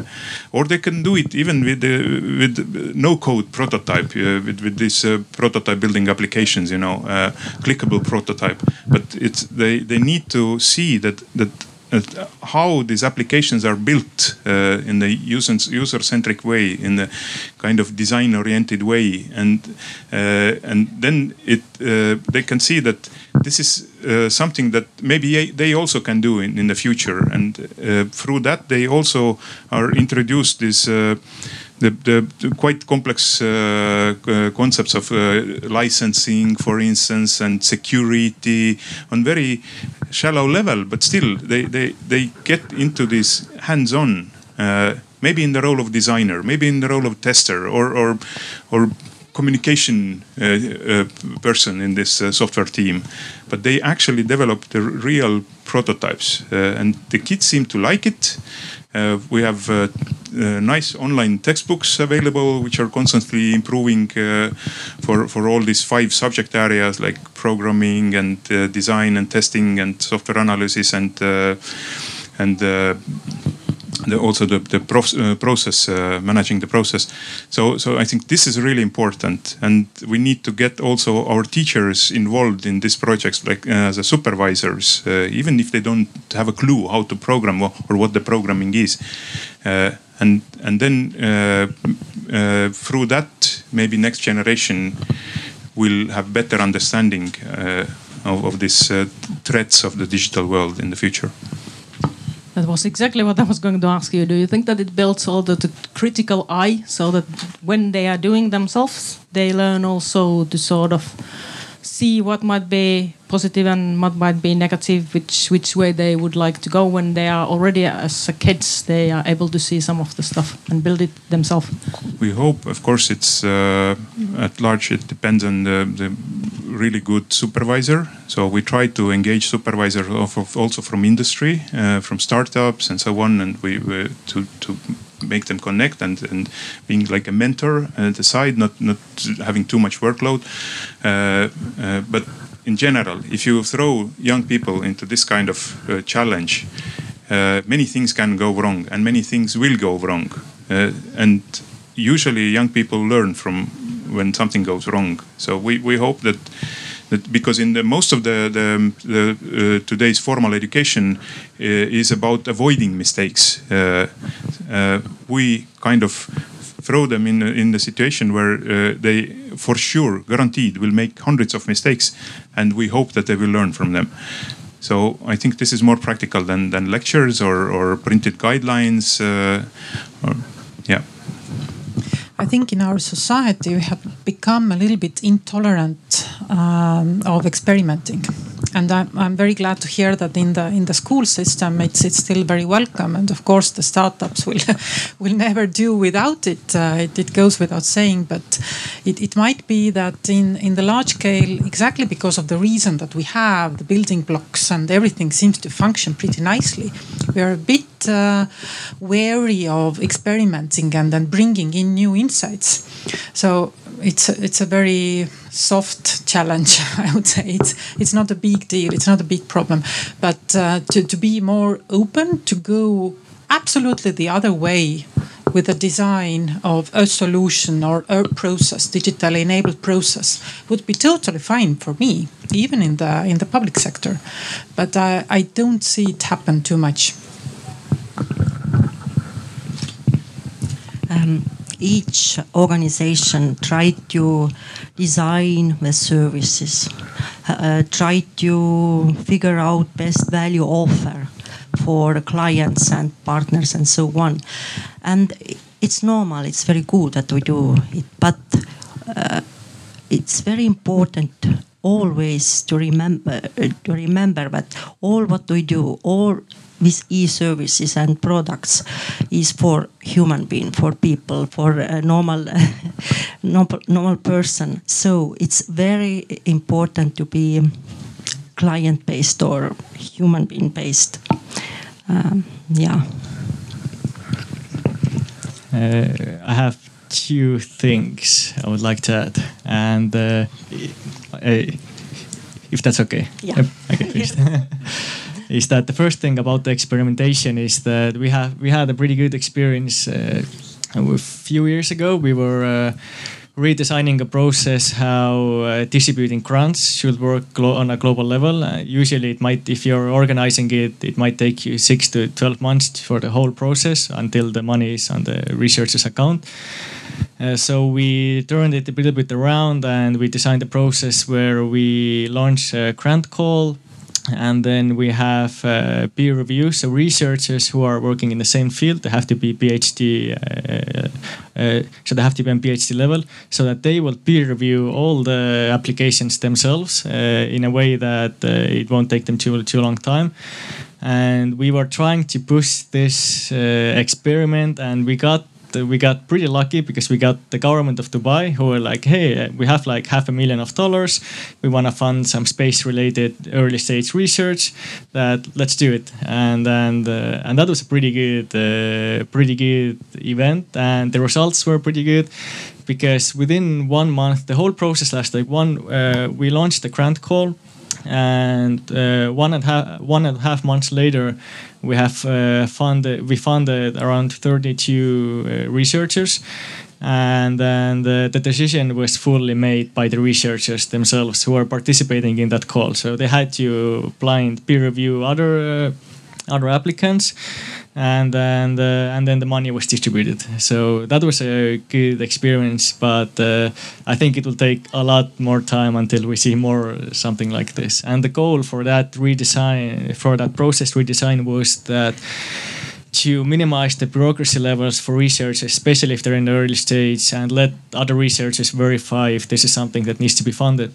[SPEAKER 3] or they can do it even with with no code prototype, uh, with with uh, prototype building applications, you know, uh, clickable prototype. But it's they they need to see that that how these applications are built uh, in the user-centric way, in the kind of design-oriented way, and uh, and then it uh, they can see that this is uh, something that maybe they also can do in, in the future, and uh, through that they also are introduced this uh, the, the, quite complex uh, uh, concepts of uh, licensing, for instance, and security on very shallow level, but still they, they, they get into this hands-on, maybe in the role of designer, maybe in the role of tester or, or, or communication uh, uh, person in this uh, software team, but they actually develop the real prototypes, and the kids seem to like it. Uh, we have uh, uh, nice online textbooks available, which are constantly improving for for all these five subject areas like programming and design and testing and software analysis and and the, also the, the prof, uh, process, uh, managing the process. So, so I think this is really important, and we need to get also our teachers involved in these projects, like uh, as supervisors, uh, even if they don't have a clue how to program or, or what the programming is. Uh, and and then uh, through that, maybe next generation will have better understanding of, of these threats of the digital world in the future.
[SPEAKER 1] That was exactly what I was going to ask you. Do you think that it builds all the, the critical eye so that when they are doing themselves, they learn also to sort of see what might be positive and what might be negative, which which way they would like to go when they are already as kids, they are able to see some of the stuff and build it themselves.
[SPEAKER 3] We hope, of course, it's uh, at large. It depends on the, the really good supervisor. So we try to engage supervisors also from industry, uh, from startups, and so on, and we, we to to make them connect and, and being like a mentor at the side, not not having too much workload. Uh, uh, but in general, if you throw young people into this kind of uh, challenge, uh, many things can go wrong, and many things will go wrong. Uh, and usually, young people learn from when something goes wrong. So we, we hope that because in the most of the, the, the uh, today's formal education uh, is about avoiding mistakes. Uh, uh we kind of throw them in in the situation where uh, they, for sure, guaranteed, will make hundreds of mistakes, and we hope that they will learn from them. So I think this is more practical than than lectures or or printed guidelines. Or.
[SPEAKER 2] I think in our society we have become a little bit intolerant um, of experimenting and I'm, I'm very glad to hear that in the in the school system it's it's still very welcome and of course the startups will will never do without it. Uh, it. it goes without saying but it, it might be that in in the large scale exactly because of the reason that we have the building blocks and everything seems to function pretty nicely we are a bit uh, wary of experimenting and then bringing in new insights so it's a, it's a very soft challenge. I would say it's it's not a big deal. It's not a big problem, but uh, to to be more open to go absolutely the other way with the design of a solution or a process, digitally enabled process, would be totally fine for me, even in the in the public sector. But I, I don't see it happen too much.
[SPEAKER 4] Um, each organization tried to design the services, uh, try to figure out best value offer for clients and partners and so on. And it's normal, it's very good that we do it, but uh, it's very important always to remember to remember that all what we do, all with e-services and products is for human being, for people, for a normal, normal, normal person. So it's very important to be client-based or human being-based. Um, yeah.
[SPEAKER 5] Uh, I have two things I would like to add, and uh, if that's okay.
[SPEAKER 4] Yeah.
[SPEAKER 5] Okay, please. is that the first thing about the experimentation is that we have we had a pretty good experience uh, a few years ago. We were uh, redesigning a process how uh, distributing grants should work on a global level. Uh, usually, it might, if you're organizing it, it might take you six to 12 months for the whole process until the money is on the researcher's account. Uh, so we turned it a little bit around and we designed a process where we launch a grant call and then we have uh, peer review. So researchers who are working in the same field they have to be phd uh, uh, so they have to be on phd level so that they will peer review all the applications themselves uh, in a way that uh, it won't take them too too long time. And we were trying to push this uh, experiment and we got we got pretty lucky because we got the government of Dubai who were like, hey, we have like half a million of dollars. We want to fund some space related early stage research. That let's do it. And and uh, and that was a pretty good uh, pretty good event. And the results were pretty good because within one month, the whole process lasted one. Uh, we launched the grant call and uh, one and half one and a half months later, we have uh, funded we funded around 32 uh, researchers, and then the, the, decision was fully made by the researchers themselves who are participating in that call. So they had to blind peer review other uh, other applicants and and uh, and then the money was distributed. So that was a good experience, but uh, I think it will take a lot more time until we see more something like this. And the goal for that redesign, for that process redesign, was that to minimize the bureaucracy levels for research, especially if they're in the early stage, and let other researchers verify if this is something that needs to be funded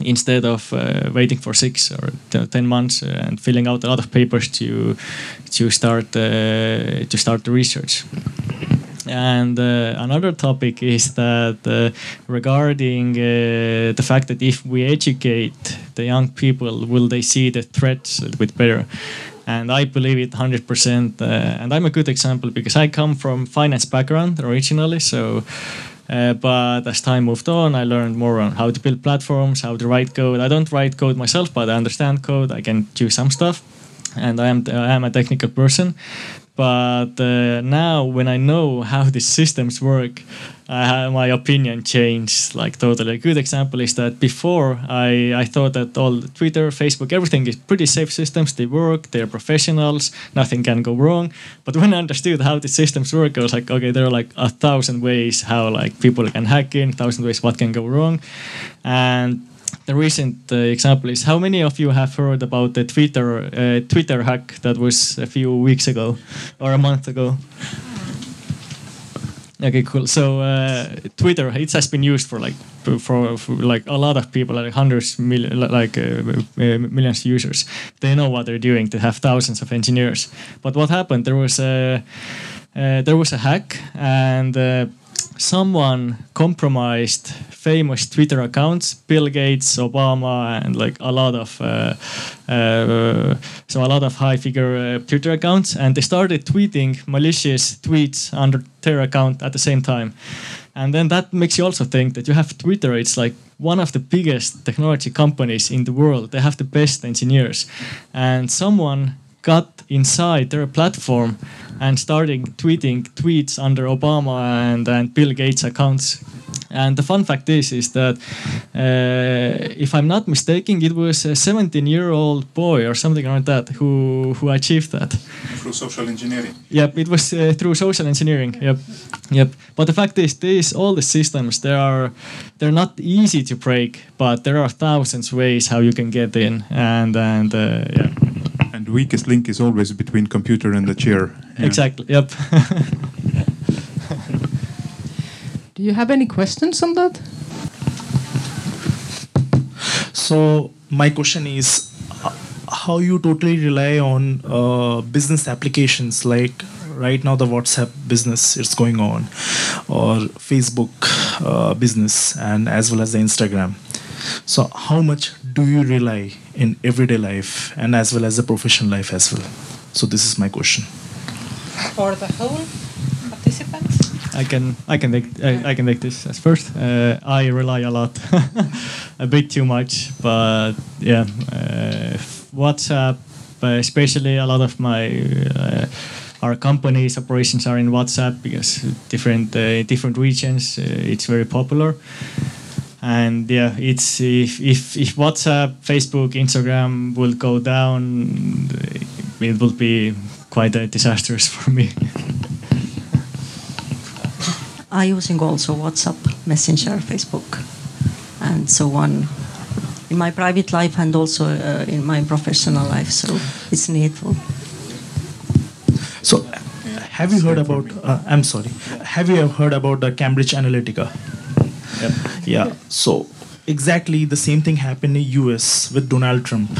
[SPEAKER 5] instead of uh, waiting for six or ten months uh, and filling out a lot of papers to to start uh, to start the research. And uh, another topic is that uh, regarding uh, the fact that if we educate the young people, will they see the threats a bit better? And I believe it 100%. and I'm a good example because I come from finance background originally, so. Uh, but as time moved on, I learned more on how to build platforms, how to write code. I don't write code myself, but I understand code. I can do some stuff, and I am I am a technical person. But uh, now, when I know how these systems work, uh, my opinion changed like totally. A good example is that before I, I thought that all Twitter, Facebook, everything is pretty safe systems. They work, they're professionals, nothing can go wrong. But when I understood how the systems work, I was like, okay, there are like a thousand ways how like people can hack in, thousand ways what can go wrong, and the recent uh, example is how many of you have heard about the Twitter uh, Twitter hack that was a few weeks ago or a month ago? Okay, cool. So uh, Twitter, it has been used for like for, for, like a lot of people, like hundreds, million, like uh, millions of users. They know what they're doing. They have thousands of engineers. But what happened? There was a uh, there was a hack, and uh, someone compromised famous Twitter accounts, Bill Gates, Obama, and like a lot of uh, uh, so a lot of high figure uh, Twitter accounts, and they started tweeting malicious tweets under their account at the same time. And then that makes you also think that you have Twitter. It's like one of the biggest technology companies in the world. They have the best engineers, and someone got inside their platform and starting tweeting tweets under Obama and, and Bill Gates accounts. And the fun fact is, is that uh, if I'm not mistaken, it was a 17-year-old boy or something like that who who achieved that
[SPEAKER 3] through social engineering.
[SPEAKER 5] Yep, it was uh, through social engineering. Yep, yep. But the fact is, these all the systems they are they're not easy to break, but there are thousands ways how you can get in, and and uh, yeah.
[SPEAKER 3] And the weakest link is always between computer and the chair.
[SPEAKER 5] Yeah. Exactly. Yep.
[SPEAKER 6] Do you have any questions on that?
[SPEAKER 7] So my question is, uh, how you totally rely on uh, business applications like right now the WhatsApp business is going on, or Facebook uh, business, and as well as the Instagram. So how much do you rely in everyday life and as well as the professional life as well? So this is my question.
[SPEAKER 2] For the whole participants.
[SPEAKER 5] I can I can take I, I can take this as first. Uh, I rely a lot, a bit too much, but yeah, uh, WhatsApp, uh, especially a lot of my uh, our company's operations are in WhatsApp because different uh, different regions uh, it's very popular. And yeah, it's if, if if WhatsApp, Facebook, Instagram will go down, it will be quite a disastrous for me.
[SPEAKER 4] I using also WhatsApp, Messenger, Facebook, and so on in my private life and also uh, in my professional life. So it's needful.
[SPEAKER 7] So, have you heard about? Uh, I'm sorry. Have you heard about the Cambridge Analytica?
[SPEAKER 5] Yep.
[SPEAKER 7] Yeah. So exactly the same thing happened in US with Donald Trump.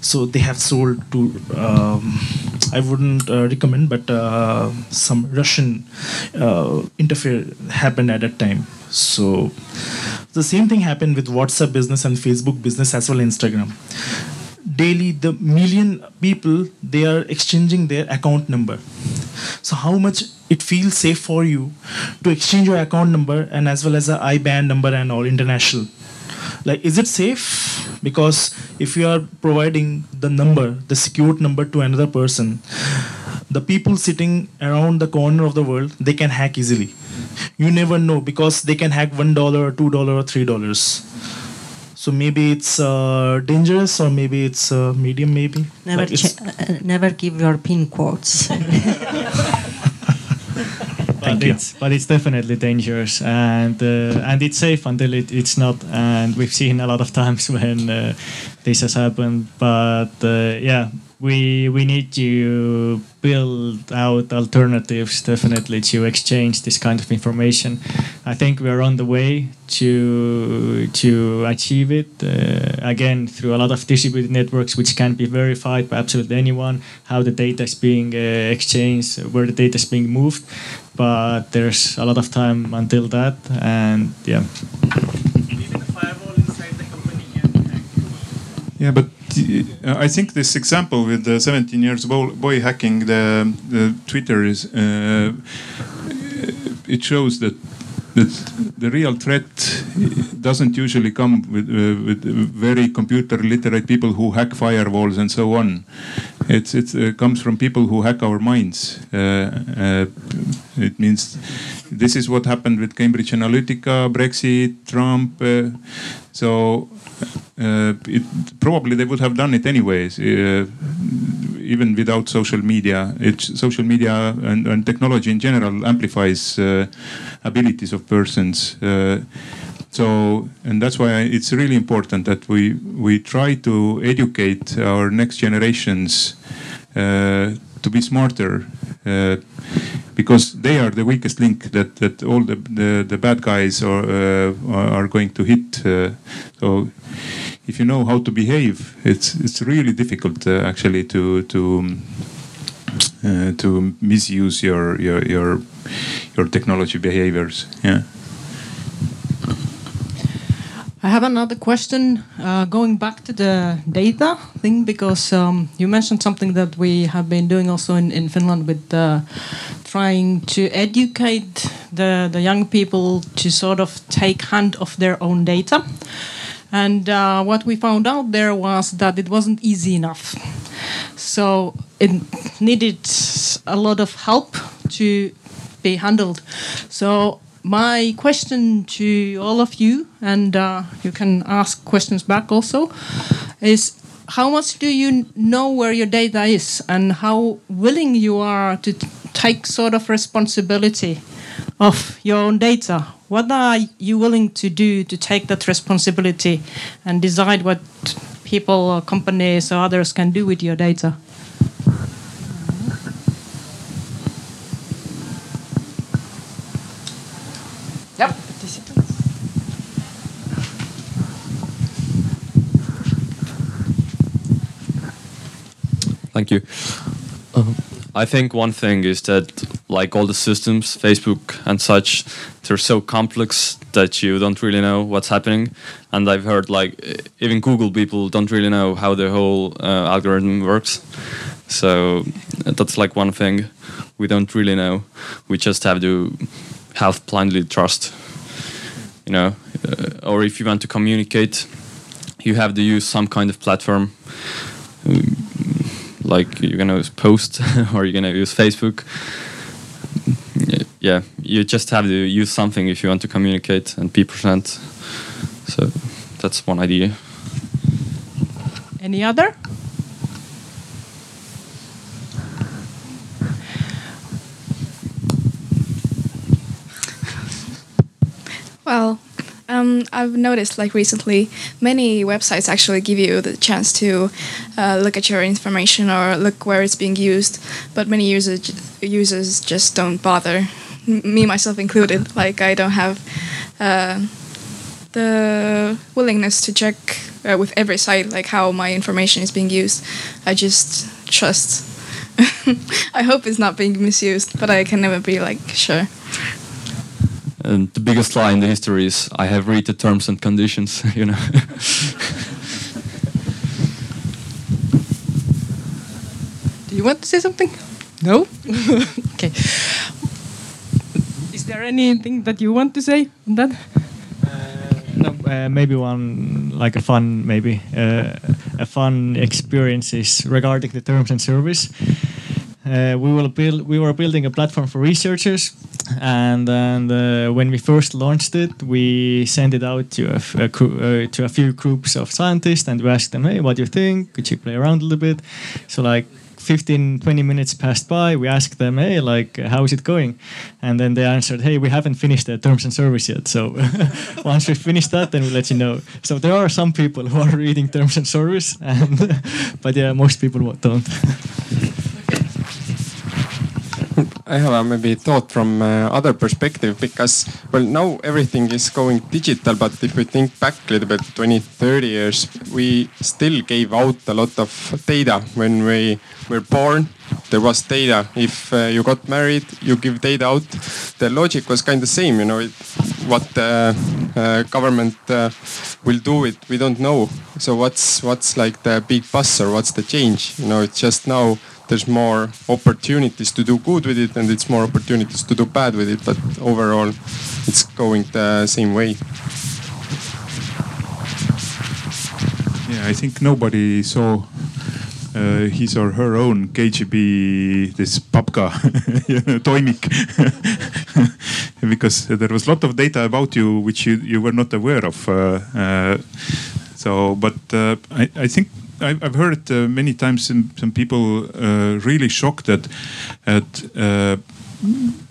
[SPEAKER 7] So they have sold to, um, I wouldn't uh, recommend, but uh, some Russian uh, interfere happened at that time. So the same thing happened with WhatsApp business and Facebook business as well Instagram. Daily, the million people they are exchanging their account number. So how much it feels safe for you to exchange your account number and as well as a IBAN number and all international like is it safe because if you are providing the number the secured number to another person the people sitting around the corner of the world they can hack easily you never know because they can hack one dollar or two dollar or three dollars So maybe it's uh, dangerous, or maybe it's uh, medium. Maybe
[SPEAKER 4] Never,
[SPEAKER 7] Like
[SPEAKER 4] uh, never give your pin codes.
[SPEAKER 5] but it's but it's definitely dangerous and uh, and it's safe until it, it's not and we've seen a lot of times when uh, this has happened but uh, yeah we we need to build out alternatives definitely to exchange this kind of information. I think we're on the way to to achieve it. Uh, again through a lot of distributed networks which can be verified by absolutely anyone how the data is being uh, exchanged where the data is being moved. But there's a lot of time until that and yeah
[SPEAKER 3] Yeah, but uh, I think this example with the 17 years boy hacking the, the Twitter is uh, it shows that that the real threat doesn't usually come with, uh, with very computer literate people who hack firewalls and so on. It's it uh, comes from people who hack our minds. Uh, uh, it means this is what happened with Cambridge Analytica, Brexit, Trump. Uh, so uh, it, probably they would have done it anyways, uh, even without social media. It's social media and, and technology in general amplifies uh, abilities of persons. Uh, so, and that's why it's really important that we we try to educate our next generations uh, to be smarter. Uh, because they are the weakest link that, that all the, the, the bad guys are, are going to hit. So if you know how to behave, it's it's really difficult uh, actually to to um, uh, to misuse your your your your technology behaviors. Yeah.
[SPEAKER 1] I have another question uh, going back to the data thing because um, you mentioned something that we have been doing also in, in Finland with uh, trying to educate the, the young people to sort of take hand of their own data. And uh, what we found out there was that it wasn't easy enough. So it needed a lot of help to be handled. So my question to all of you, and uh, you can ask questions back also, is how much do you know where your data is, and how willing you are to take sort of responsibility of your own data? What are you willing to do to take that responsibility and decide what people or companies or others can do with your data? Yep.
[SPEAKER 8] Thank you. Um, I think one thing is that, like all the systems, Facebook and such, they're so complex that you don't really know what's happening. And I've heard like even Google people don't really know how the whole uh, algorithm works. So that's like one thing we don't really know. We just have to have blindly trust. You know, uh, or if you want to communicate, you have to use some kind of platform like you're gonna use post or you're gonna use facebook. Yeah you just have to use something if you want to communicate and be present. So that's one idea.
[SPEAKER 1] Any other?
[SPEAKER 9] Well, um, I've noticed like recently, many websites actually give you the chance to uh, look at your information or look where it's being used, but many users users just don't bother. Me myself included. Like I don't have uh, the willingness to check uh, with every site like how my information is being used. I just trust. I hope it's not being misused, but I can never be like sure.
[SPEAKER 8] And the biggest lie in the history is i have read the terms and conditions you know
[SPEAKER 1] Do you want to say something? No? okay. Is there anything that you want to say on that?
[SPEAKER 5] no, uh, maybe one like a fun maybe uh, a fun experience is regarding the terms and service. Uh, we will build. We were building a platform for researchers, and and uh, when we first launched it, we sent it out to a, uh, to a few groups of scientists, and we asked them, "Hey, what do you think? Could you play around a little bit?" So like 15 20 minutes passed by we asked them hey like how is it going and then they answered hey we haven't finished the terms and service yet so once we finish that then we'll let you know so there are some people who are reading terms and service and but yeah most people don't
[SPEAKER 10] I have a maybe thought from uh, other perspective because well now everything is going digital but if we think back a little bit 20 30 years we still gave out a lot of data when we were born. There was data if uh, you got married you give data out. The logic was kind of same you know it, what the uh, government uh, will do it we don't know. So what's what's like the big buzz or what's the change? You know it's just now there's more opportunities to do good with it and it's more opportunities to do bad with it but overall it's going the same way.
[SPEAKER 3] Yeah i think nobody saw uh, his or her own KGB this papka toimik because there was a lot of data about you which you, you were not aware of uh, uh, so but uh, I, I think I've heard uh, many times some, some people uh, really shocked that at uh,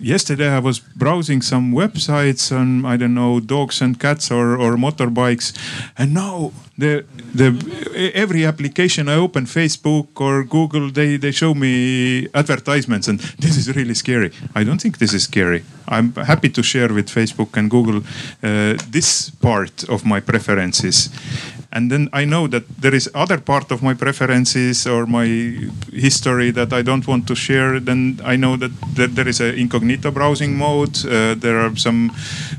[SPEAKER 3] yesterday I was browsing some websites on I don't know dogs and cats or, or motorbikes, and now the the every application I open, Facebook or Google, they they show me advertisements, and this is really scary. I don't think this is scary. I'm happy to share with Facebook and Google uh, this part of my preferences and then I know that there is other part of my preferences or my history that I don't want to share. Then I know that, that there is an incognito browsing mode. Uh, there are some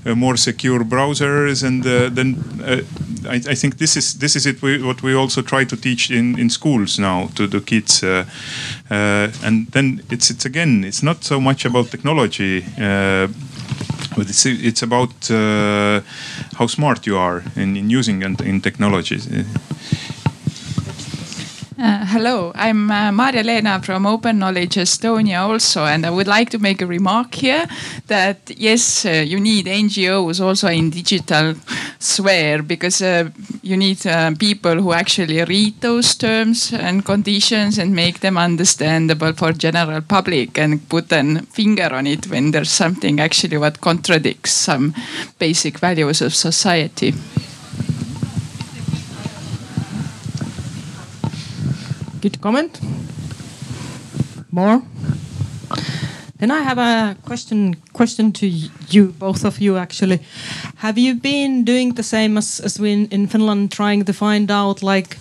[SPEAKER 3] uh, more secure browsers, and uh, then uh, I, I, think this is this is it. We, what we also try to teach in, in schools now to the kids. Uh, uh, and then it's it's again it's not so much about technology but it's it's about uh, how smart you are in, in using and in technologies.
[SPEAKER 11] Uh, hello, I'm uh, Maria-Leena from Open Knowledge Estonia also, and I would like to make a remark here that yes, uh, you need NGOs also in digital sphere because uh, you need uh, people who actually read those terms and conditions and make them understandable for general public and put a finger on it when there's something actually what contradicts some basic values of society.
[SPEAKER 1] Good comment. More. Then I have a question question to you, both of you actually. Have you been doing the same as, as we in, in Finland, trying to find out like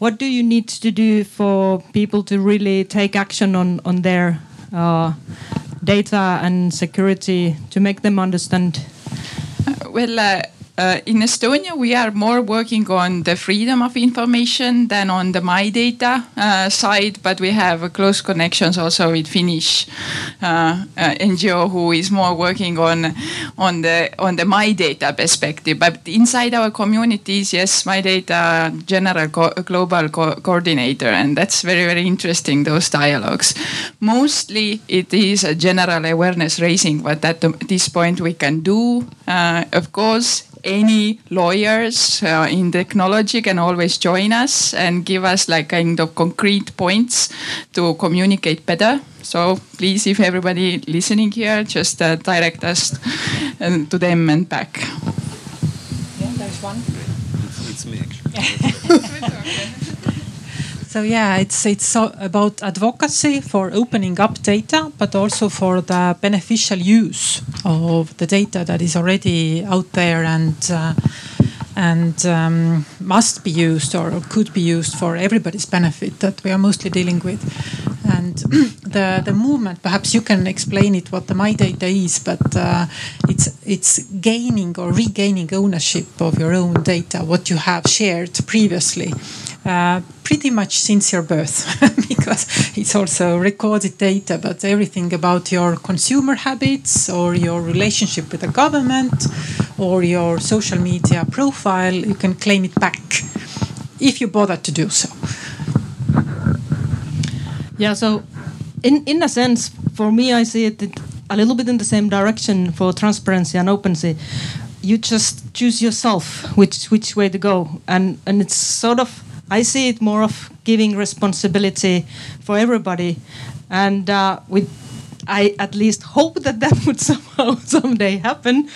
[SPEAKER 1] what do you need to do for people to really take action on on their uh, data and security to make them understand?
[SPEAKER 11] Well. Uh uh, in Estonia, we are more working on the freedom of information than on the my data uh, side, but we have close connections also with Finnish uh, uh NGO who is more working on on the on the my data perspective. But inside our communities, yes, my data general co global co coordinator, and that's very very interesting. Those dialogues. Mostly, it is a general awareness raising. What at this point we can do, uh, of course any lawyers uh, in technology can always join us and give us like kind of concrete points to communicate better. So please, if everybody listening here, just uh, direct us uh, to them and back.
[SPEAKER 2] Yeah, there's one.
[SPEAKER 12] It's, it's me actually.
[SPEAKER 2] So yeah, it's it's so about advocacy for opening up data, but also for the beneficial use of the data that is already out there and uh, and um, must be used or could be used for everybody's benefit that we are mostly dealing with. And the the movement, perhaps you can explain it what the my data is, but uh, it's it's gaining or regaining ownership of your own data, what you have shared previously uh, pretty much since your birth because it's also recorded data but everything about your consumer habits or your relationship with the government or your social media profile you can claim it back if you bother to do so.
[SPEAKER 1] Yeah so in in a sense for me i see it that a little bit in the same direction for transparency and openness. You just choose yourself which which way to go, and and it's sort of I see it more of giving responsibility for everybody, and uh, with I at least hope that that would somehow someday happen,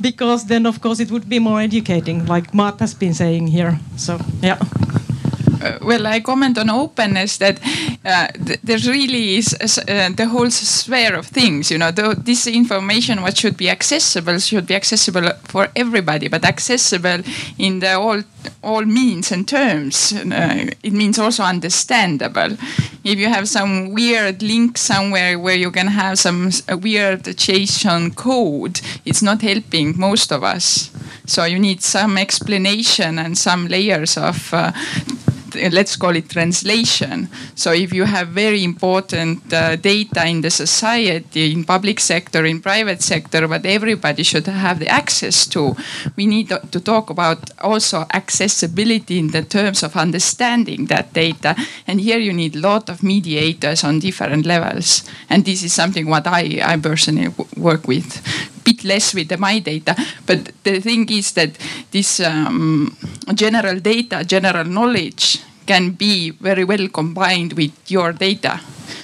[SPEAKER 1] because then of course it would be more educating, like Mart has been saying here. So yeah.
[SPEAKER 11] Well, I comment on openness that uh, th- there really is uh, the whole sphere of things. You know, though this information, what should be accessible, should be accessible for everybody, but accessible in the all all means and terms. Uh, it means also understandable. If you have some weird link somewhere where you can have some weird JSON code, it's not helping most of us. So you need some explanation and some layers of uh, let's call it translation. So if you have very important uh, data in the society, in public sector, in private sector, what everybody should have the access to, we need to, talk about also accessibility in the terms of understanding that data. And here you need a lot of mediators on different levels. And this is something what I, I personally work with bit less with the my data. But the thing is that this um, general data, general knowledge can be very well combined with your data.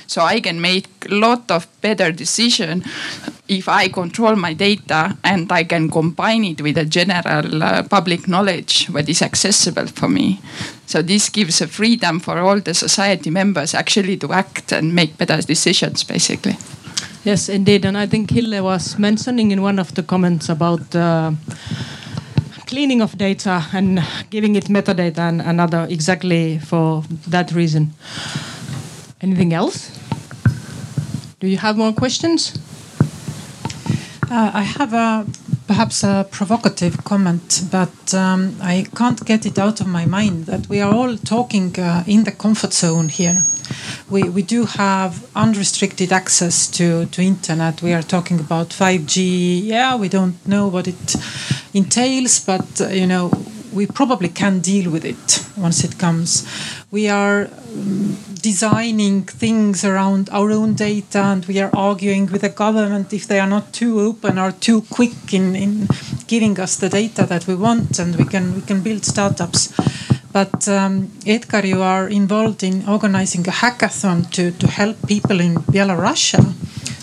[SPEAKER 11] So I can make a lot of better decision if I control my data and I can combine it with a general uh, public knowledge that is accessible for me. So this gives a freedom for all the society members actually to act and make better decisions basically.
[SPEAKER 1] Yes, indeed. And I think Hille was mentioning in one of the comments about uh, cleaning of data and giving it metadata and another exactly for that reason. Anything else? Do you have more questions?
[SPEAKER 2] Uh, I have a perhaps a provocative comment, but um, I can't get it out of my mind that we are all talking uh, in the comfort zone here. We, we do have unrestricted access to, to internet. We are talking about 5G. Yeah, we don't know what it entails, but uh, you know we probably can deal with it once it comes. We are um, designing things around our own data and we are arguing with the government if they are not too open or too quick in, in giving us the data that we want and we can we can build startups. But um, Edgar, you are involved in organizing a hackathon to, to help people in Belarus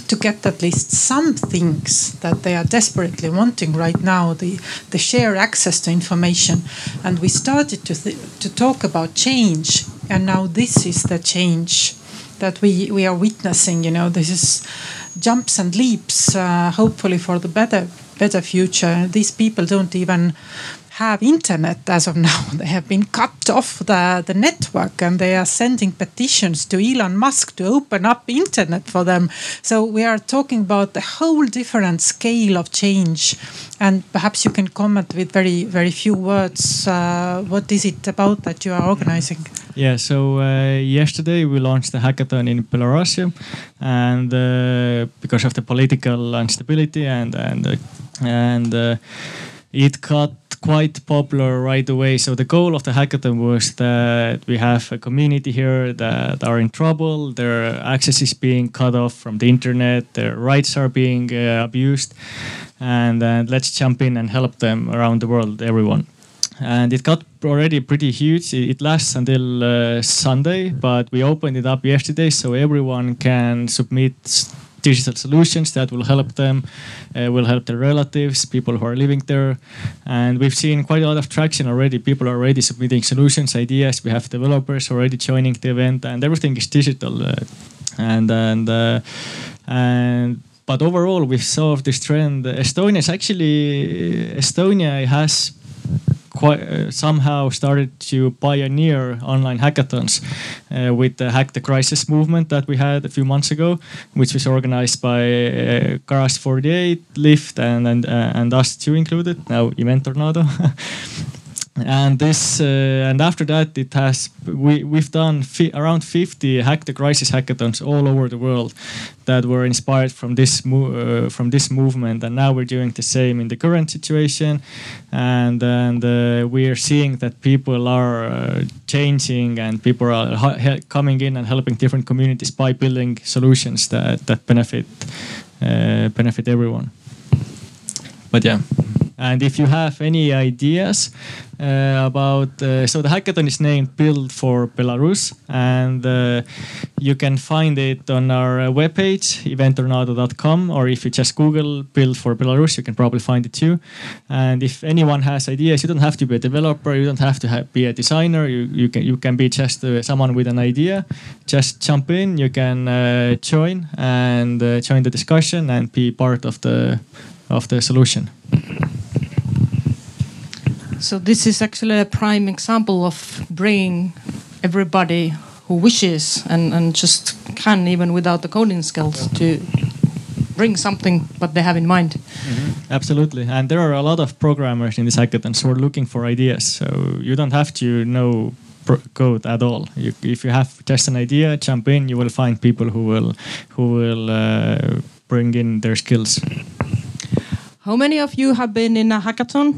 [SPEAKER 2] to get at least some things that they are desperately wanting right now the, the shared access to information. And we started to, to talk about change, and now this is the change that we, we are witnessing. You know, this is jumps and leaps, uh, hopefully for the better better future. These people don't even have internet as of now. They have been cut off the, the network and they are sending petitions to Elon Musk to open up internet for them. So we are talking about a whole different scale of change. And perhaps you can comment with very, very few words. Uh, what is it about that you are organizing?
[SPEAKER 5] Yeah, so uh, yesterday we launched the hackathon in Belarus, and uh, because of the political instability and and uh, and uh, it got quite popular right away. So the goal of the hackathon was that we have a community here that are in trouble. Their access is being cut off from the internet. Their rights are being uh, abused, and uh, let's jump in and help them around the world, everyone and it got already pretty huge. It, lasts until uh, Sunday, but we opened it up yesterday so everyone can submit digital solutions that will help them, uh, will help their relatives, people who are living there. And we've seen quite a lot of traction already. People are already submitting solutions, ideas. We have developers already joining the event, and everything is digital. Uh, and and uh, and but overall, we've saw this trend. Estonia is actually Estonia has quite uh, somehow started to pioneer online hackathons uh, with the Hack the Crisis movement that we had a few months ago, which was organized by uh, Garage 48, Lyft, and and uh, and us too included. Now Eventornado. and this uh, and after that it has we we've done fi- around 50 hack the crisis hackathons all over the world that were inspired from this uh, from this movement and now we're doing the same in the current situation and and uh, we are seeing that people are uh, changing and people are coming in and helping different communities by building solutions that that benefit uh, benefit everyone. But yeah. And if you have any ideas uh, about, uh, so the hackathon is named Build for Belarus, and uh, you can find it on our uh, webpage, eventornado.com, or if you just Google Build for Belarus, you can probably find it too. And if anyone has ideas, you don't have to be a developer, you don't have to ha- be a designer, you, you, can, you can be just uh, someone with an idea. Just jump in, you can uh, join and join the discussion and be part of the, of the solution.
[SPEAKER 1] So this is actually a prime example of bringing everybody who wishes and, and just can even without the coding skills to bring something what they have in mind.
[SPEAKER 5] Absolutely, and there are a lot of programmers in this hackathon who are looking for ideas. So you don't have to know pro- code at all. You, if you have just an idea, jump in. You will find people who will who will uh, bring in their skills.
[SPEAKER 1] How many of you have been in a hackathon?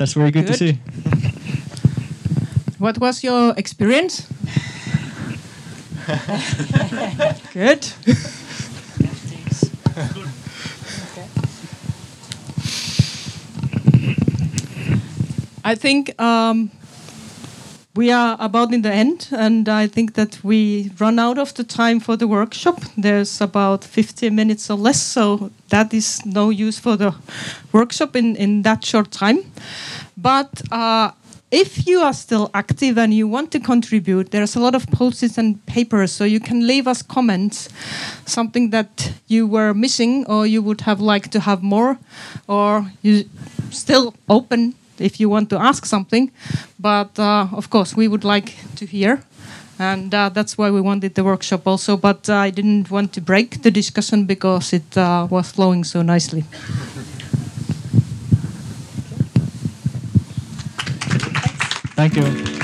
[SPEAKER 5] That's very good, to see.
[SPEAKER 1] What was your experience? Good. I think um, we are about in the end, and I think that we run out of the time for the workshop. There's about 50 minutes or less, so that is no use for the workshop in, in that short time. But uh, if you are still active and you want to contribute, there's a lot of post-its and papers, so you can leave us comments, something that you were missing or you would have liked to have more, or you still open if you want to ask something. But uh, of course, we would like to hear. And uh, that's why we wanted the workshop also. But uh, I didn't want to break the discussion because it uh, was flowing so nicely.
[SPEAKER 5] Thank you.